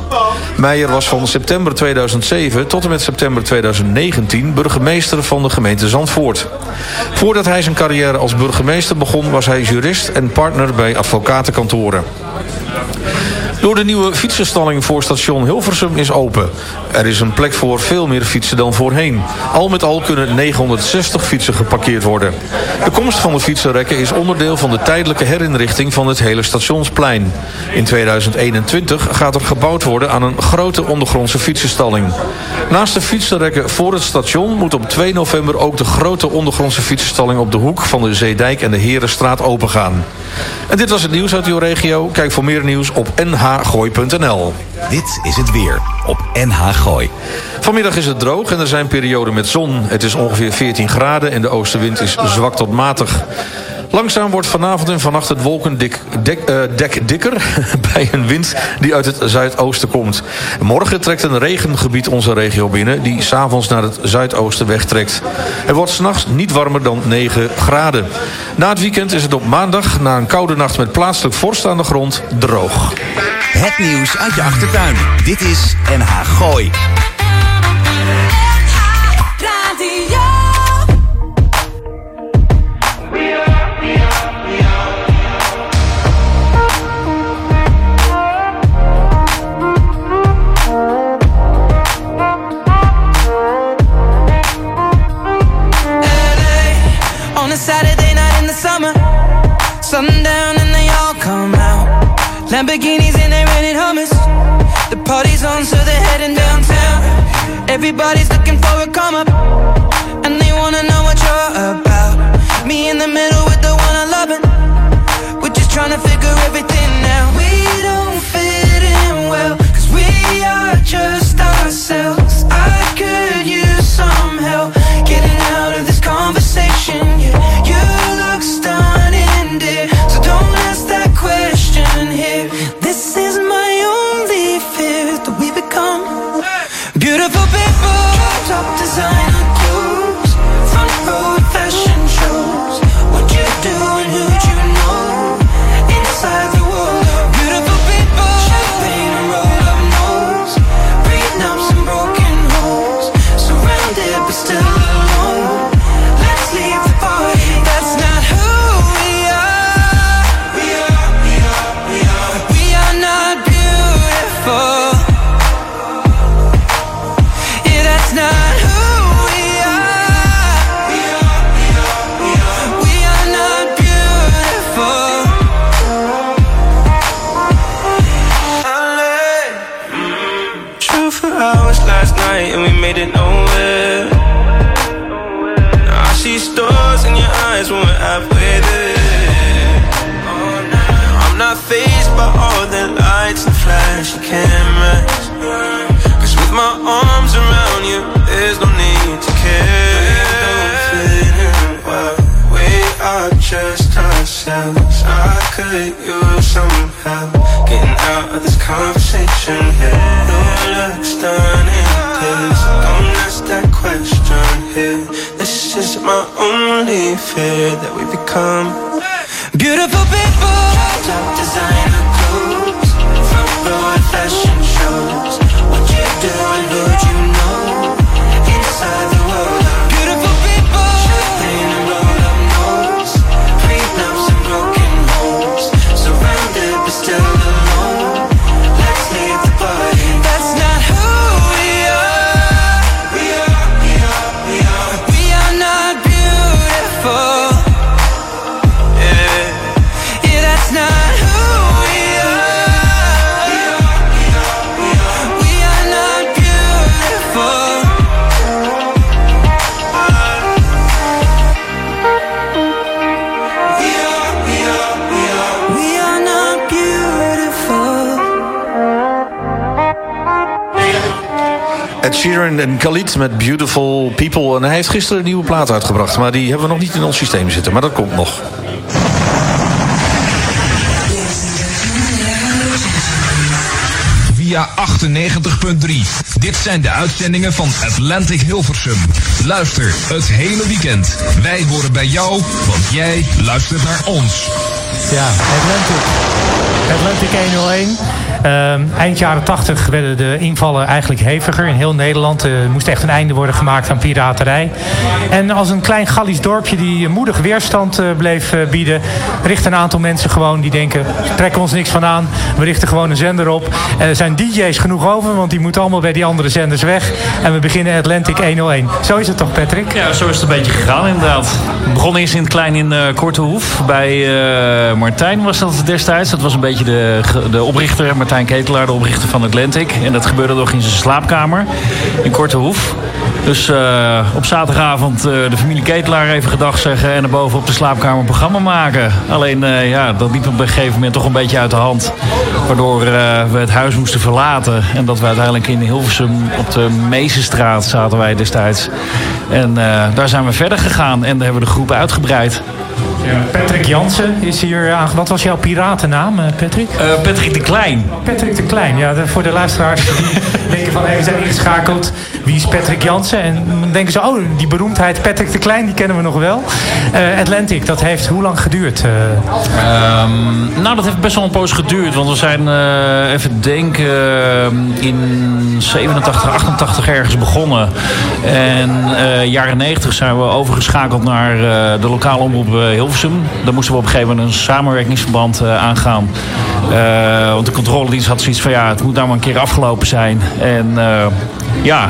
Meijer was van september 2007 tot en met september 2019 burgemeester van de gemeente Zandvoort. Voordat hij zijn carrière als burgemeester begon was hij jurist en partner bij advocatenkantoren. Door de nieuwe fietsenstalling voor station Hilversum is open. Er is een plek voor veel meer fietsen dan voorheen. Al met al kunnen 960 fietsen geparkeerd worden. De komst van de fietsenrekken is onderdeel van de tijdelijke herinrichting van het hele stationsplein. In 2021 gaat er gebouwd worden aan een grote ondergrondse fietsenstalling. Naast de fietsenrekken voor het station moet op 2 november ook de grote ondergrondse fietsenstalling op de hoek van de Zeedijk en de Herenstraat opengaan. En dit was het nieuws uit uw regio. Kijk voor meer nieuws op nhgooi.nl. Dit is het weer op NH Gooi. Vanmiddag is het droog en er zijn perioden met zon. Het is ongeveer 14 graden en de oostenwind is zwak tot matig. Langzaam wordt vanavond en vannacht het wolkendek dek, eh, dek dikker... bij een wind die uit het zuidoosten komt. Morgen trekt een regengebied onze regio binnen... die s'avonds naar het zuidoosten wegtrekt. Het wordt s'nachts niet warmer dan 9 graden. Na het weekend is het op maandag, na een koude nacht met plaatselijk vorst aan de grond, droog. Het nieuws uit je achtertuin. Dit is NH Gooi. Lamborghinis and they rented Hummers. The party's on, so they're heading downtown. Everybody's looking for a come up, only fear that we become Beautiful people. top designer Khalid met Beautiful People. En hij heeft gisteren een nieuwe plaat uitgebracht. Maar die hebben we nog niet in ons systeem zitten. Maar dat komt nog. Via 98.3. Dit zijn de uitzendingen van Atlantic Hilversum. Luister het hele weekend. Wij horen bij jou, want jij luistert naar ons. Ja, Atlantic. Atlantic 101. Ehm, eind jaren 80 werden de invallen eigenlijk heviger in heel Nederland. Er moest echt een einde worden gemaakt aan piraterij. En als een klein Gallisch dorpje die moedig weerstand eh, bleef eh, bieden... richten een aantal mensen gewoon die denken... trekken ons niks van aan, we richten gewoon een zender op. Er zijn DJ's genoeg over, want die moeten allemaal bij die andere zenders weg. En we beginnen Atlantic 101. Zo is het toch, Patrick? Ja, zo is het een beetje gegaan inderdaad. Het begon eerst in het klein in eh Kortehoef. Bij Martijn was dat destijds. Dat was een beetje de, de oprichter, Ketelaar, de oprichter van Atlantic. En dat gebeurde nog in zijn slaapkamer in Kortehoef. Dus eh, op zaterdagavond eh, de familie Ketelaar even gedag zeggen... en erboven op de slaapkamer programma maken. Alleen, eh, ja, dat liep op een gegeven moment toch een beetje uit de hand. Waardoor we het huis moesten verlaten. En dat we uiteindelijk in Hilversum op de Meesenstraat zaten wij destijds. En daar zijn we verder gegaan en daar hebben we de groep uitgebreid. Patrick Jansen is hier aange... Wat was jouw piratennaam, eh, Patrick? Patrick de Klein. Patrick de Klein, ja, de- voor de luisteraars die denken van... Hey, we zijn ingeschakeld, wie is Patrick Jansen? En dan denken ze, oh, die beroemdheid Patrick de Klein, die kennen we nog wel. Eh, Atlantic, dat heeft hoe lang geduurd? eh? Ehm, nou, dat heeft best wel een poos geduurd. Want we zijn, eh, even denken, eh, in 87, 88 ergens begonnen. En eh, jaren 90 zijn we overgeschakeld naar eh, de lokale omroep eh, Daar moesten we op een gegeven moment een samenwerkingsverband eh, aangaan. Eh, want de controledienst had zoiets van, ja, het moet nou maar een keer afgelopen zijn. En eh, ja,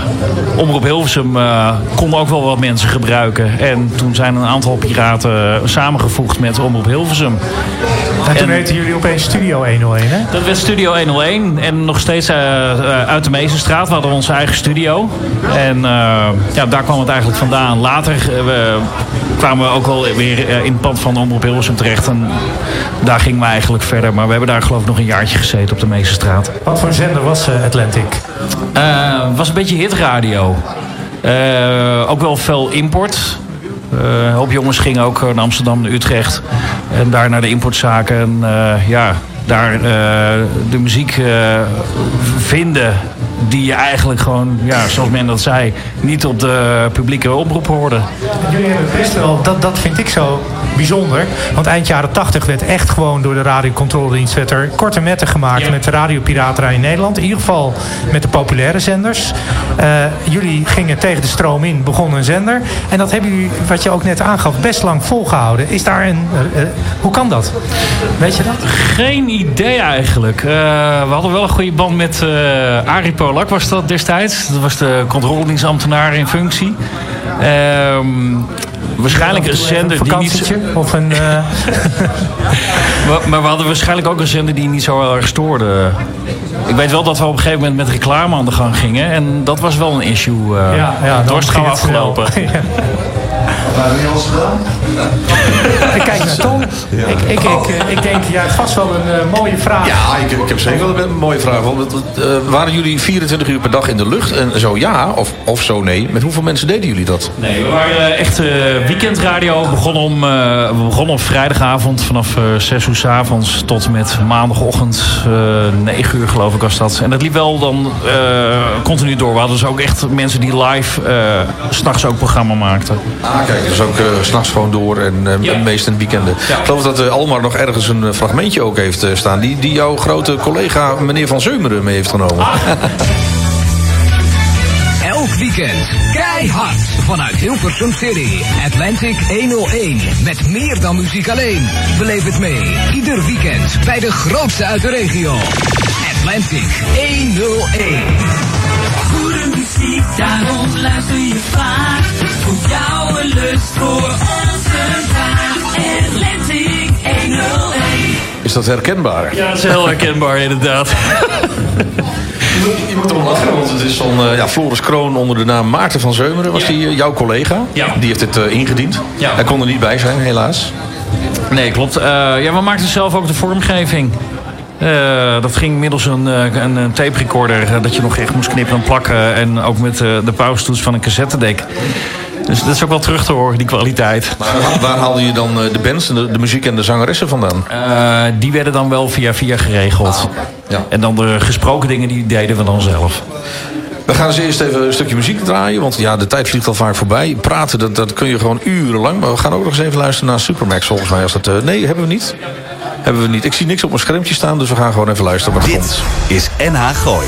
Omroep Hilversum eh kon ook wel wat mensen gebruiken. En toen zijn een aantal piraten samengevoegd met Omroep Hilversum. En toen heten jullie opeens Studio 101, hè? Dat werd Studio 101 en nog steeds uit de Meesenstraat. We hadden onze eigen studio. En ja, daar kwam het eigenlijk vandaan. Later we kwamen we ook wel weer in het pand van Omroep Hilversum terecht. En daar gingen we eigenlijk verder. Maar we hebben daar geloof ik nog een jaartje gezeten op de Meesenstraat. Wat voor zender was eh, Atlantic? Eh, was een beetje hitradio. Eh, ook wel veel import. Eh, een hoop jongens gingen ook naar Amsterdam, naar Utrecht. En daar naar de importzaken. En eh, ja, daar eh, de muziek eh, vinden die je eigenlijk gewoon, ja, zoals men dat zei, niet op de publieke oproep hoorde. Jullie hebben best wel, dat, dat vind ik zo bijzonder. Want eind jaren 80 werd echt gewoon door de radiocontroledienst werd er korte metten gemaakt met de radiopiraterij in Nederland. In ieder geval met de populaire zenders. Eh, jullie gingen tegen de stroom in, begonnen een zender. En dat hebben jullie, wat je ook net aangaf, best lang volgehouden. Is daar een, hoe kan dat? Weet je dat? Geen idee eigenlijk. Eh, we hadden wel een goede band met eh Arie Polak was dat destijds. Dat was de controledienstambtenaar in functie. Ehm, waarschijnlijk een zender die niet... of een... eh, Maar, maar we hadden waarschijnlijk ook een zender die niet zo heel erg stoorde. Ik weet wel dat we op een gegeven moment met reclame aan de gang gingen. En dat was wel een issue. Ja, ja, dat was het snel. alles gedaan? ik kijk naar Tom. Ik, ik, ik, ik denk, ja, vast wel een eh, mooie vraag. Ja, ik, ik heb zeker wel een mooie vraag. Want, eh, waren jullie 24 uur per dag in de lucht? En zo ja, of, of zo nee. Met hoeveel mensen deden jullie dat? Nee, we waren eh, echt eh, weekendradio. We begonnen, om, eh, we begonnen op vrijdagavond vanaf eh 6 uur s avonds tot en met maandagochtend eh 9 uur geloof ik was dat. En dat liep wel dan eh, continu door. We hadden dus ook echt mensen die live eh, s s'nachts ook programma maakten. Ah, kijk, dat is ook eh, s s'nachts gewoon door en uh, meest in het weekenden. Ik geloof dat uh, Almar nog ergens een eh, fragmentje ook heeft eh, staan... Die, die jouw grote collega meneer Van Zeumeren mee heeft genomen. Elk weekend keihard vanuit Hilversum City. Atlantic 101 met meer dan muziek alleen. Beleef het mee. Ieder weekend bij de grootste uit de regio. Atlantic 101. Goede muziek, daarom luister je vaak. Voor jou een lust voor onze taak. Atlantic 101. Is dat herkenbaar? Ja, dat is heel herkenbaar inderdaad. Je moet erom lachen, want het is van eh, ja, Floris Kroon onder de naam Maarten van Zeumeren. Was die eh, jouw collega? Ja. Die heeft dit eh, ingediend. Ja. Hij kon er niet bij zijn, helaas. Nee, klopt. Eh, ja, we maakten zelf ook de vormgeving. Eh, dat ging middels een, eh, een, een tape recorder. dat je nog echt moest knippen en plakken. En ook met eh, de paustoets van een cassettedek. Dus dat is ook wel terug te horen, die kwaliteit. Maar waar haalde je dan eh, de bands, en de, de muziek en de zangeressen vandaan? Eh, die werden dan wel via via geregeld. ja. En dan de gesproken dingen, die deden we dan zelf. We gaan eens eerst even een stukje muziek draaien. Want ja, de tijd vliegt al vaak voorbij. Praten, dat, dat kun je gewoon urenlang. Maar we gaan ook nog eens even luisteren naar Supermax volgens mij. Als dat, eh, nee, hebben we niet. Hebben we niet. Ik zie niks op mijn schermpje staan. Dus we gaan gewoon even luisteren wat er Dit komt. is NH Gooi.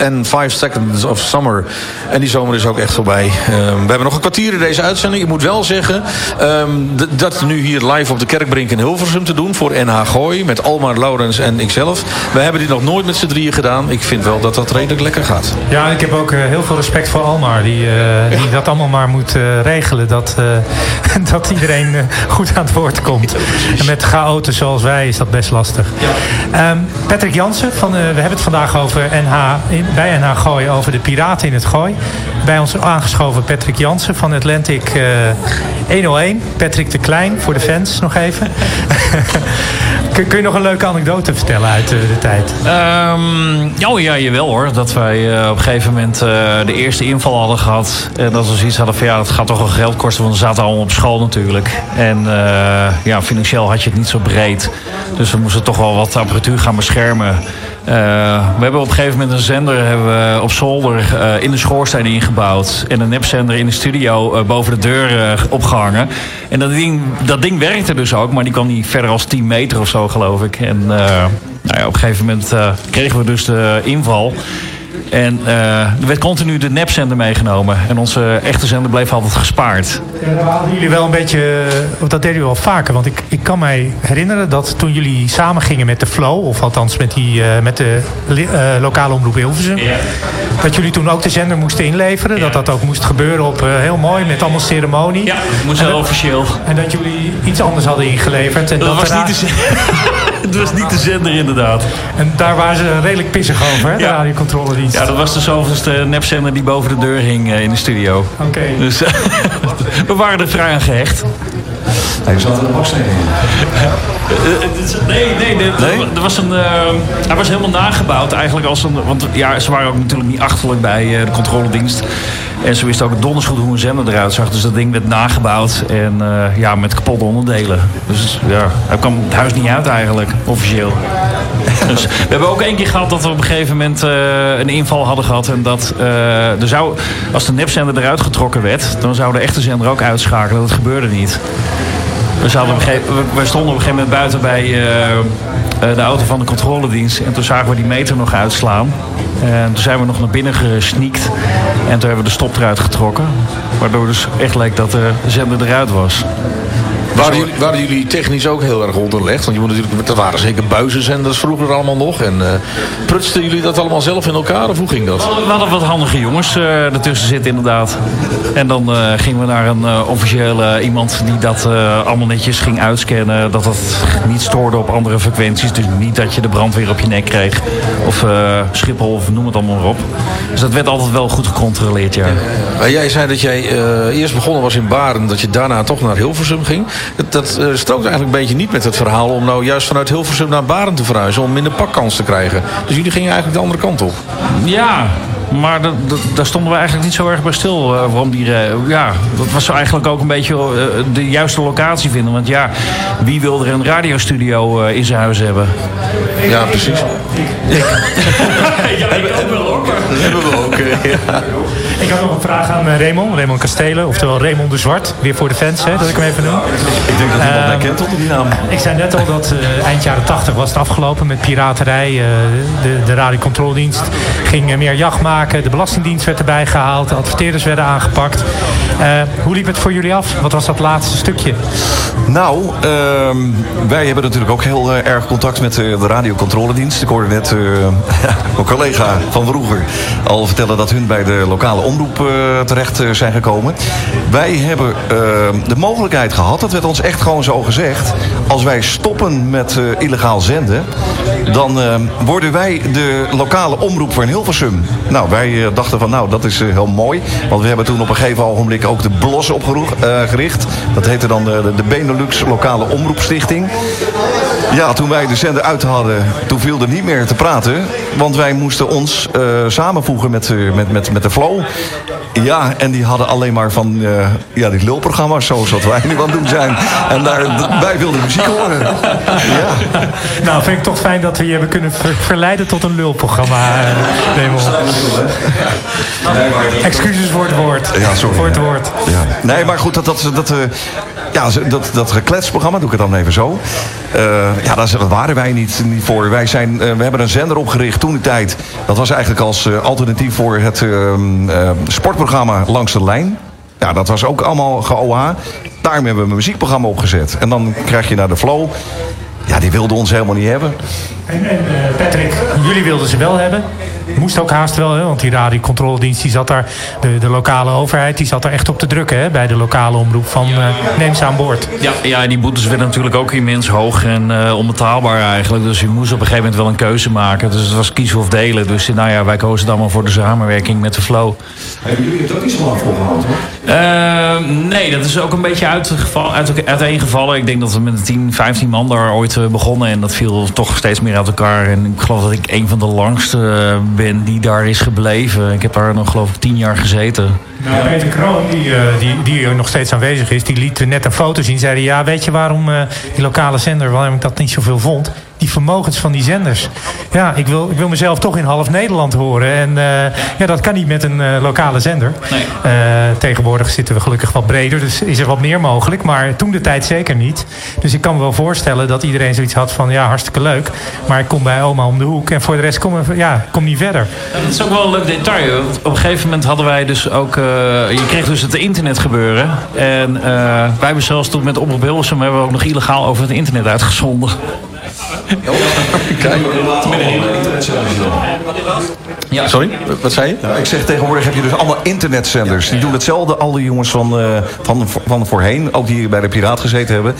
En Five Seconds of Summer. En die zomer is ook echt voorbij. Ehm, we hebben nog een kwartier in deze uitzending. Ik moet wel zeggen ehm, dat nu hier live op de Kerkbrink in Hilversum te doen... voor NH Gooi met Almar, Laurens en ikzelf. We hebben dit nog nooit met z'n drieën gedaan. Ik vind wel dat dat redelijk lekker gaat. Ja, ik heb ook eh, heel veel respect voor Almar. Die, eh, die dat allemaal maar moet eh, regelen. Dat, dat iedereen goed aan het woord komt. En met chaoten zoals wij is dat best lastig. Ehm, Patrick Jansen, van, we hebben het vandaag over NH, in, bij NH Gooi over de piraten in het Gooi. Bij ons aangeschoven Patrick Jansen van Atlantic eh, 101. Patrick de Klein, voor de fans nog even. kun, je nog een leuke anekdote vertellen uit eh, de tijd? Oh ja, jawel hoor. Dat wij eh, op een gegeven moment de eerste inval hadden gehad. En dat we zoiets hadden van ja, dat gaat toch wel geld kosten. Want we zaten allemaal op school natuurlijk. En ja, financieel had je het niet zo breed. Dus we moesten toch wel wat apparatuur gaan beschermen. Eh, we hebben op een gegeven moment een zender hebben we op zolder eh, in de schoorsteen ingebouwd. En een nepzender in de studio eh, boven de deur eh, opgehangen. En dat ding, dat ding werkte dus ook, maar die kwam niet verder als 10 meter of zo, geloof ik. En nou ja, op een gegeven moment kregen we dus de inval. En eh, er werd continu de nepzender meegenomen. En onze echte zender bleef altijd gespaard. Hadden jullie wel een beetje, of dat deden jullie wel vaker. Want ik, ik kan mij herinneren dat toen jullie samen gingen met de Flow, of althans met, die, eh, met de eh, lokale omroep Hilversum, dat jullie toen ook de zender moesten inleveren. Dat dat ook moest gebeuren op eh, heel mooi, met allemaal ceremonie. Ja, moest heel officieel. En dat jullie iets anders hadden ingeleverd. En Dat was niet de Het was niet de zender inderdaad. En daar waren ze redelijk pissig over, hè, de radiocontroledienst. Ja, dat was de zoveelste nepzender die boven de deur hing eh, in de studio. Oké. Dus we waren er vrij aan gehecht. Hij zat in de baksteen. Nee, nee, nee, Er was een, eh, hij was helemaal nagebouwd eigenlijk als een... Want ja, ze waren ook natuurlijk niet achterlijk bij eh, de controledienst. En ze wisten ook donders goed hoe een zender eruit zag. Dus dat ding werd nagebouwd en eh, ja, met kapotte onderdelen. Dus ja, hij kwam het huis niet uit eigenlijk, officieel. Dus we hebben ook één keer gehad dat we op een gegeven moment eh, een inval hadden gehad. En dat eh, er zou, als de nepzender eruit getrokken werd, dan zou de echte zender ook uitschakelen. Dat gebeurde niet. We, op een gegeven- stonden op een gegeven moment buiten bij de auto van de controledienst. En toen zagen we die meter nog uitslaan. En toen zijn we nog naar binnen gesneakt. En toen hebben we de stop eruit getrokken. Waardoor dus echt leek dat de zender eruit was. Waren jullie, waren jullie technisch ook heel erg onderlegd? Want je moet natuurlijk, dat waren zeker buizenzenders vroeger allemaal nog. En eh, prutsten jullie dat allemaal zelf in elkaar of hoe ging dat? We hadden wat handige jongens eh, ertussen zitten inderdaad. En dan eh, gingen we naar een eh, officiële iemand die dat eh, allemaal netjes ging uitscannen. Dat dat niet stoorde op andere frequenties. Dus niet dat je de brandweer op je nek kreeg. Of eh, Schiphol of noem het allemaal maar op. Dus dat werd altijd wel goed gecontroleerd, ja. Maar jij zei dat jij eh, eerst begonnen was in Baren, dat je daarna toch naar Hilversum ging. Dat, dat eh, strookt eigenlijk een beetje niet met het verhaal om nou juist vanuit Hilversum naar Baren te verhuizen. Om minder pakkans te krijgen. Dus jullie gingen eigenlijk de andere kant op. Ja, maar dat, dat- daar stonden we eigenlijk niet zo erg bij stil. eh, waarom die, eh, ja, dat was zo eigenlijk ook een beetje de juiste locatie vinden. Want ja, wie wil er een radiostudio eh, in zijn huis hebben? Ja, precies. ja, ik ook wel hoor. Dat hebben we ook. ja. Ik had nog een vraag aan eh, Raymond, Raymond Kastelen, oftewel Raymond de Zwart. Weer voor de fans, hè, dat ik hem even noem. Ik denk dat iemand mij Ehm, kent onder die naam. Ik zei net al dat eh, eind jaren 80 was het afgelopen met piraterij. eh, de, de radiocontroledienst ging meer jacht maken. De Belastingdienst werd erbij gehaald. De adverteerders werden aangepakt. Hoe liep het voor jullie af? Wat was dat laatste stukje? Nou, ehm, wij hebben natuurlijk ook heel erg contact met de radiocontroledienst. Ik hoorde net eh, mijn collega van vroeger al vertellen dat hun bij de lokale omroep eh, terecht eh, zijn gekomen. Wij hebben ehm, de mogelijkheid gehad, dat werd ons echt gewoon zo gezegd. Als wij stoppen met eh, illegaal zenden, dan worden wij de lokale omroep voor Hilversum. Nou, wij eh, dachten van nou, dat is eh, heel mooi. Want we hebben toen op een gegeven ogenblik ook de BLOS opgericht. dat heette dan de, Benelux Lokale Omroepstichting. Ja, toen wij de zender uit hadden, toen viel er niet meer te praten. Want wij moesten ons eh, samenvoegen met, eh, met, met, met de Flow. Ja, en die hadden alleen maar van eh, ja, die lulprogramma's zoals wat wij nu aan het doen zijn. En daar, wij wilden muziek horen. Ja. Nou, vind ik toch fijn dat we je hebben kunnen ver- verleiden tot een lulprogramma, eh. Excuses voor het woord. Ja, sorry. Voor het woord. Ja. Nee, maar goed, dat, dat, dat, eh, ja, dat, dat gekletsprogramma, doe ik het dan even zo. Eh, ja, daar waren wij niet, niet voor. Wij zijn, eh, we hebben een zender opgericht toen de tijd. Dat was eigenlijk als eh, alternatief voor het ehm, eh, sportprogramma Langs de Lijn. Ja, dat was ook allemaal ge-OH. Daarom hebben we een muziekprogramma opgezet. En dan krijg je naar de flow. Ja, die wilden ons helemaal niet hebben. En, Patrick, jullie wilden ze wel hebben. Moest ook haast wel, hè, want die radiocontroledienst die zat daar, de, de lokale overheid, die zat daar echt op te drukken hè, bij de lokale omroep van eh, neem ze aan boord. Ja, ja, en die boetes werden natuurlijk ook immens hoog en eh, onbetaalbaar eigenlijk. Dus je moest op een gegeven moment wel een keuze maken. Dus het was kiezen of delen. Dus nou ja, wij kozen dan maar voor de samenwerking met de Flow. Hebben jullie het ook niet zo lang volgehouden hoor? Eh, nee, dat is ook een beetje uitgeval, uit, uiteengevallen. Ik denk dat we met 10, 15 man daar ooit eh, begonnen. En dat viel toch steeds meer uit elkaar. En ik geloof dat ik een van de langste eh, ben die daar is gebleven. Ik heb daar nog geloof ik 10 jaar gezeten. Nou, Peter Kroon, die, eh, die, die nog steeds aanwezig is, die liet net een foto zien. Zeiden, ja, weet je waarom eh, die lokale zender, waarom ik dat niet zoveel vond? Die vermogens van die zenders. Ja, ik wil, ik wil mezelf toch in half Nederland horen. En eh, ja, dat kan niet met een eh, lokale zender. Eh, tegenwoordig zitten we gelukkig wat breder, dus is er wat meer mogelijk. Maar toen de tijd zeker niet. Dus ik kan me wel voorstellen dat iedereen zoiets had van, ja, hartstikke leuk. Maar ik kom bij oma om de hoek en voor de rest kom, ja, kom niet verder. Ja, dat is ook wel een leuk detail. Want op een gegeven moment hadden wij dus ook... je kreeg dus het internet gebeuren. En wij hebben zelfs toen met Omroep Hilversum... hebben we ook nog illegaal over het internet uitgezonden. Kijk, Ja. Sorry, wat zei je? Ja, ik zeg tegenwoordig heb je dus allemaal internetzenders. Die doen hetzelfde, al die jongens van, eh, van, van voorheen. Ook die hier bij de Piraat gezeten hebben.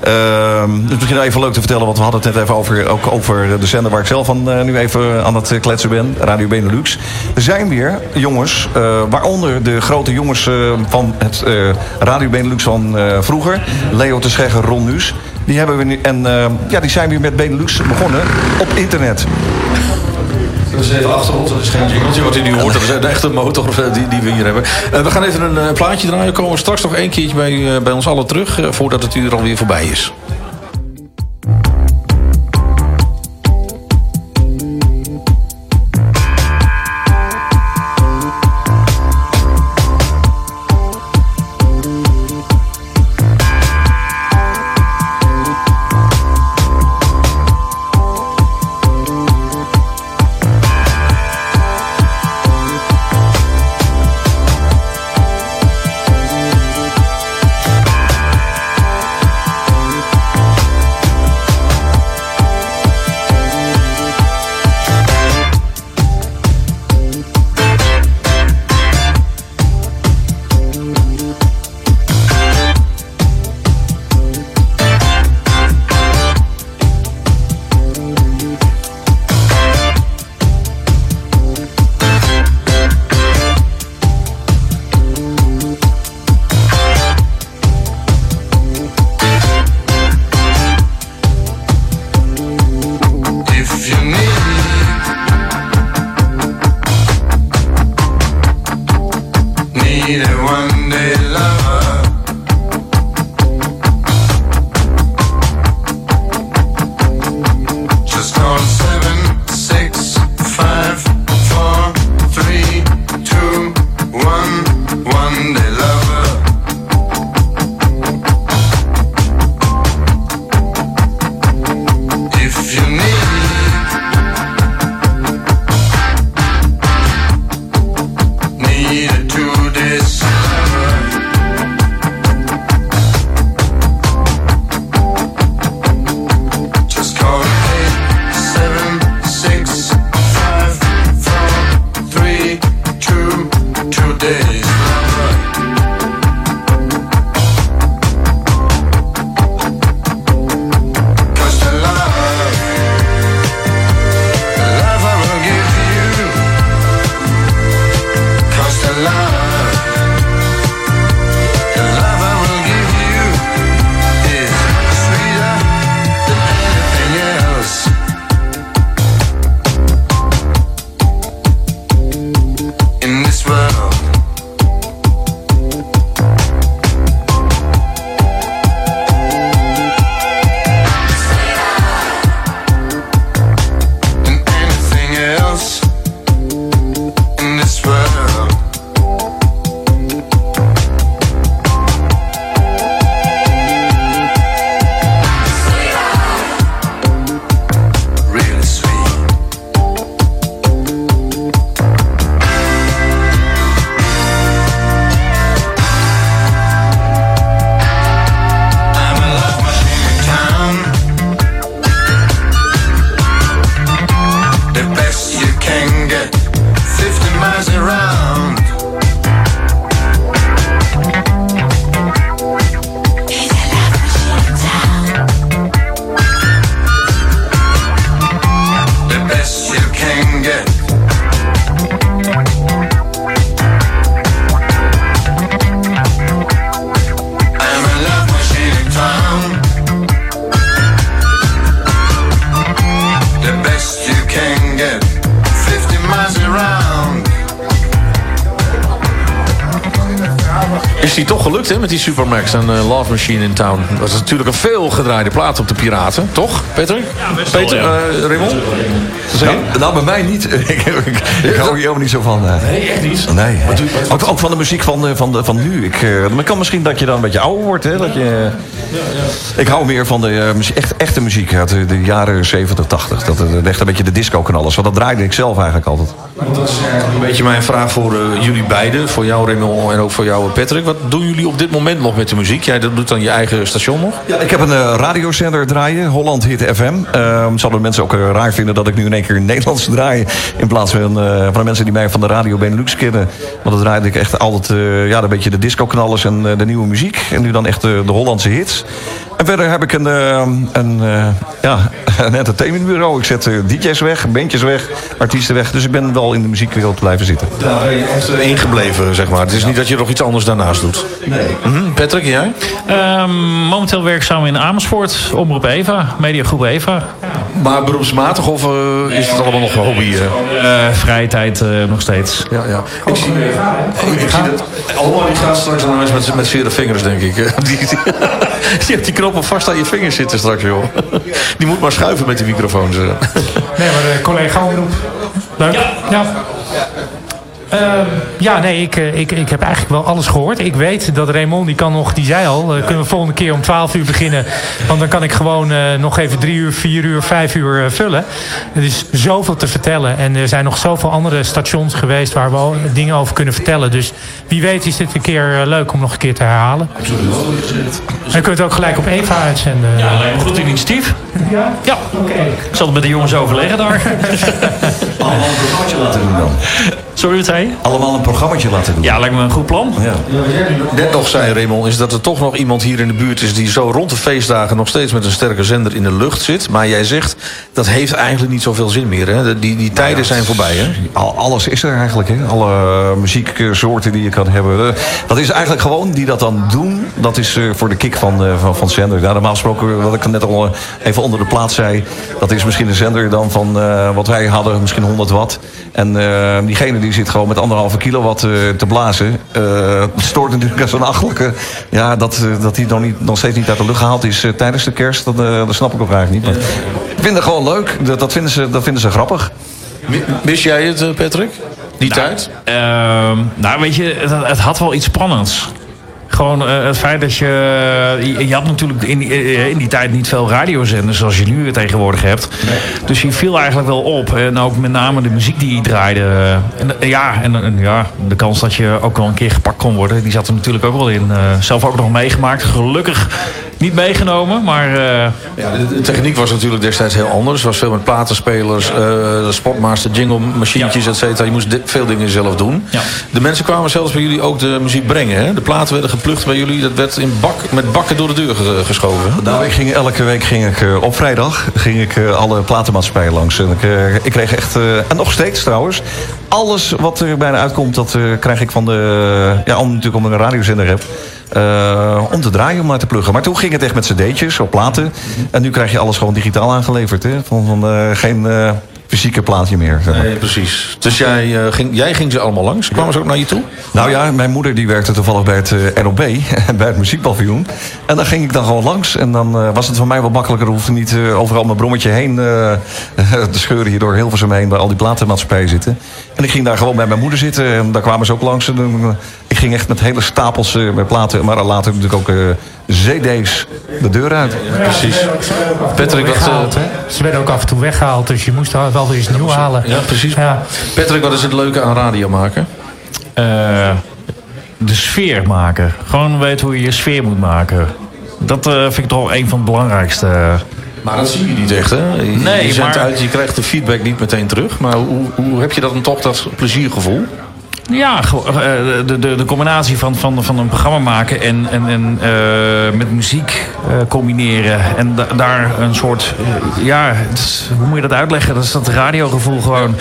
Ehm, dus misschien even leuk te vertellen, want we hadden het net even over, ook over de zender waar ik zelf van, eh, nu even aan het kletsen ben. Radio Benelux. Er zijn weer jongens, eh, waaronder de grote jongens van het Radio Benelux van vroeger. Leo te Schegger, Ron Nuus. Die, hebben we nu, en, eh, ja, die zijn weer met Benelux begonnen op internet. Dat is even achter ons, dat is geen jingeltje wat u nu hoort. Dat is een echte motor eh, die, die we hier hebben. Eh, we gaan even een eh, plaatje draaien. Komen straks nog één keertje bij, bij ons allen terug. voordat het uur alweer voorbij is. Supermax en eh, Love Machine in Town. Dat was natuurlijk een veel gedraaide plaat op de Piraten, toch, Peter? best wel, Peter, ja. eh, Raymond? Nou, nou, bij mij niet. ik, ik, ik hou hier helemaal niet zo van. eh. Nee, echt niet. Nee. Ook, ook van de muziek van, eh, van, de, van nu. Ik, eh, maar kan misschien dat je dan een beetje ouder wordt. Hè? Dat je, ik hou meer van de muziek, echt, echte muziek uit de, de jaren 70, 80. Dat, echt een beetje de disco-knallers. Want dat draaide ik zelf eigenlijk altijd. Dat is een beetje mijn vraag voor eh, jullie beiden. Voor jou, Raymond, en ook voor jou, Patrick. Wat doen jullie op dit moment nog met de muziek? Jij doet dan je eigen station nog? Ja, ik heb een eh, radiozender draaien, Holland Hit FM. Ehm zouden mensen ook eh, raar vinden dat ik nu in één keer Nederlands draai... in plaats van, eh, van de mensen die mij van de radio Benelux kennen. Want dan draaide ik echt altijd eh, ja, een beetje de disco-knallers en eh, de nieuwe muziek. En nu dan echt eh, de Hollandse hits. En verder heb ik een, eh, een, eh, ja, een entertainmentbureau. Ik zet eh, DJ's weg, bandjes weg, artiesten weg. Dus ik ben wel in de muziekwereld blijven zitten. Daar ben je echt eh, ingebleven, zeg maar. Het is niet dat je nog iets anders daarnaast doet. Nee. Patrick, en jij? Ehm, momenteel werkzaam in Amersfoort, Omroep Eva, Mediagroep Eva. Maar beroepsmatig of eh, is het allemaal nog een hobby? Eh, vrije tijd eh, nog steeds. Ja, ja. Ik zie, ik, ik zie dat allemaal die gaat straks aan de mensen met, met zere vingers, denk ik. Die, die, je hebt die knoppen vast aan je vingers zitten straks, joh. Die moet maar schuiven met die microfoons. eh. Nee, maar de collega omroep. Leuk. Ja. Ehm, ja, nee, ik, eh, ik, ik heb eigenlijk wel alles gehoord. Ik weet dat Raymond, die kan nog, die zei al... eh, kunnen we volgende keer om 12 uur beginnen. Want dan kan ik gewoon eh, nog even drie uur, vier uur, vijf uur vullen. Er is zoveel te vertellen. En er zijn nog zoveel andere stations geweest... waar we al dingen over kunnen vertellen. Dus wie weet is dit een keer leuk om nog een keer te herhalen. En je kunt het ook gelijk op Eva uitzenden. Ja, me goed initiatief. Ja? Ja. Ik zal het met de jongens overleggen daar. Allemaal een laten doen dan. Sorry, wat zei je? Allemaal een programmaatje laten doen. Ja, lijkt me een goed plan. Ja. Net nog zei Raymond, is dat er toch nog iemand hier in de buurt is... die zo rond de feestdagen nog steeds met een sterke zender in de lucht zit. Maar jij zegt, dat heeft eigenlijk niet zoveel zin meer. Hè? Die, die tijden zijn voorbij, hè? Al- alles is er eigenlijk, hè? Alle eh, muzieksoorten die je kan hebben. Eh, dat is eigenlijk gewoon, die dat dan doen... dat is eh, voor de kick van, eh, van, van zender. Ja, normaal gesproken, wat ik net al even onder de plaat zei... dat is misschien een zender dan van eh, wat wij hadden, misschien 100 watt. En eh, diegene die zit gewoon met anderhalve kilowatt eh, te blazen. Eh, het stoort natuurlijk als een achtelijke... ja, dat, eh, dat die nog, niet, nog steeds niet uit de lucht gehaald is tijdens de kerst... Dat, dat snap ik ook eigenlijk niet. Maar ik vind het gewoon leuk. Dat, dat, vinden ze, dat vinden ze grappig. Mis jij het, Patrick? Die tijd? Ehm, nou, weet je, het, het had wel iets spannends. Gewoon eh, het feit dat je... Je, je had natuurlijk in, die- eh, in die tijd niet veel radiozenders zoals je nu tegenwoordig hebt. Dus je viel eigenlijk wel op. En ook met name de muziek die je draaide. En, eh, ja, en, en ja, de kans dat je ook wel een keer gepakt kon worden... die zat er natuurlijk ook wel in. Eh, zelf ook nog meegemaakt. Gelukkig niet meegenomen, maar... eh, Ja, de, techniek was natuurlijk destijds heel anders. Het was veel met platenspelers, eh, de Spotmaster, jingle machientjes, et cetera. Je moest veel dingen zelf doen. De mensen kwamen zelfs bij jullie ook de muziek brengen. Hè? De platen werden geplukt bij jullie. Dat werd in bak, met bakken door de deur ge- geschoven. hè? Nou, ik ging, elke week ging ik eh, op vrijdag ging ik, alle platenmaatschappijen langs. En ik, ik kreeg echt, eh, en nog steeds trouwens, alles wat er bijna uitkomt, dat eh, krijg ik van de, ja, om, natuurlijk omdat ik een radiozender heb. Eh, om te draaien, om maar te pluggen. Maar toen ging het echt met cd'tjes op platen. En nu krijg je alles gewoon digitaal aangeleverd. Hè? Van, van, eh, geen eh, fysieke plaatje meer. Zeg maar. Nee, precies. Dus jij, ging, jij ging ze allemaal langs? Kwamen ze ook naar je toe? Nou ja, mijn moeder die werkte toevallig bij het ROB, bij het muziekpaviljoen. En dan ging ik dan gewoon langs. En dan was het voor mij wat makkelijker. Hoefde niet overal mijn brommetje heen te scheuren hier door Hilversum heen... waar al die platenmaatschappijen zitten. En ik ging daar gewoon bij mijn moeder zitten. En daar kwamen ze ook langs. En, eh, ik ging echt met hele stapels eh, met platen. Maar later natuurlijk ook eh, cd's de deur uit. precies. Patrick, wat... Ze werden ook af en toe weggehaald, dus je moest wel weer eens nieuw halen. Ja, precies. Ja. Patrick, wat is het leuke aan radio maken? eh, de sfeer maken. Gewoon weten hoe je je sfeer moet maken. Dat eh, vind ik toch wel een van het belangrijkste. Maar dat zie je niet echt, hè? Je, Nee, je zendt maar- uit, je krijgt de feedback niet meteen terug. Maar hoe, hoe heb je dan toch dat pleziergevoel? Ja, eh, de, de, de combinatie van, van, van een programma maken en, en, en eh, met muziek eh, combineren. En da- daar een soort, ja, is- hoe moet je dat uitleggen? Dat is dat radiogevoel gewoon.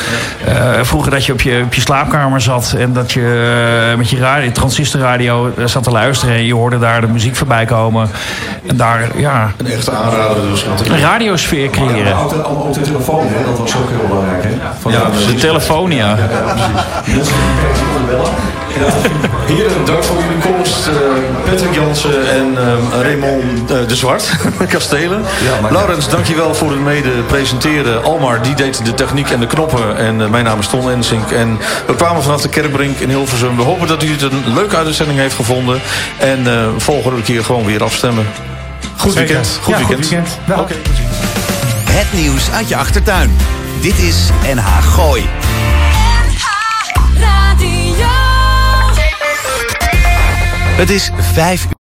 Eh, vroeger dat je op, je op je slaapkamer zat en dat je met je radio, transistorradio zat te luisteren. En je hoorde daar de muziek voorbij komen. En daar, ja... Een echte aanrader dus. Een radiosfeer creëren. Allemaal telefoon, hè? dat was ook heel belangrijk. Hè? Van, Ja, de telefoon, ja. Die per se willen bellen. Heren, dank voor jullie komst. Eh, Patrick Jansen en eh, Raymond eh, de Zwart, Kastelen. Laurens, dankjewel voor het mede presenteren. Almar, die deed de techniek en de knoppen. En mijn naam is Ton Ensink. En we kwamen vanaf de Kerkbrink in Hilversum. We hopen dat u het een leuke uitzending heeft gevonden. En eh, volgende keer gewoon weer afstemmen. Goed Zeker. weekend. Goed Ja, goed weekend. weekend. Het nieuws uit je achtertuin. Dit is NH Gooi. Het is 5 uur.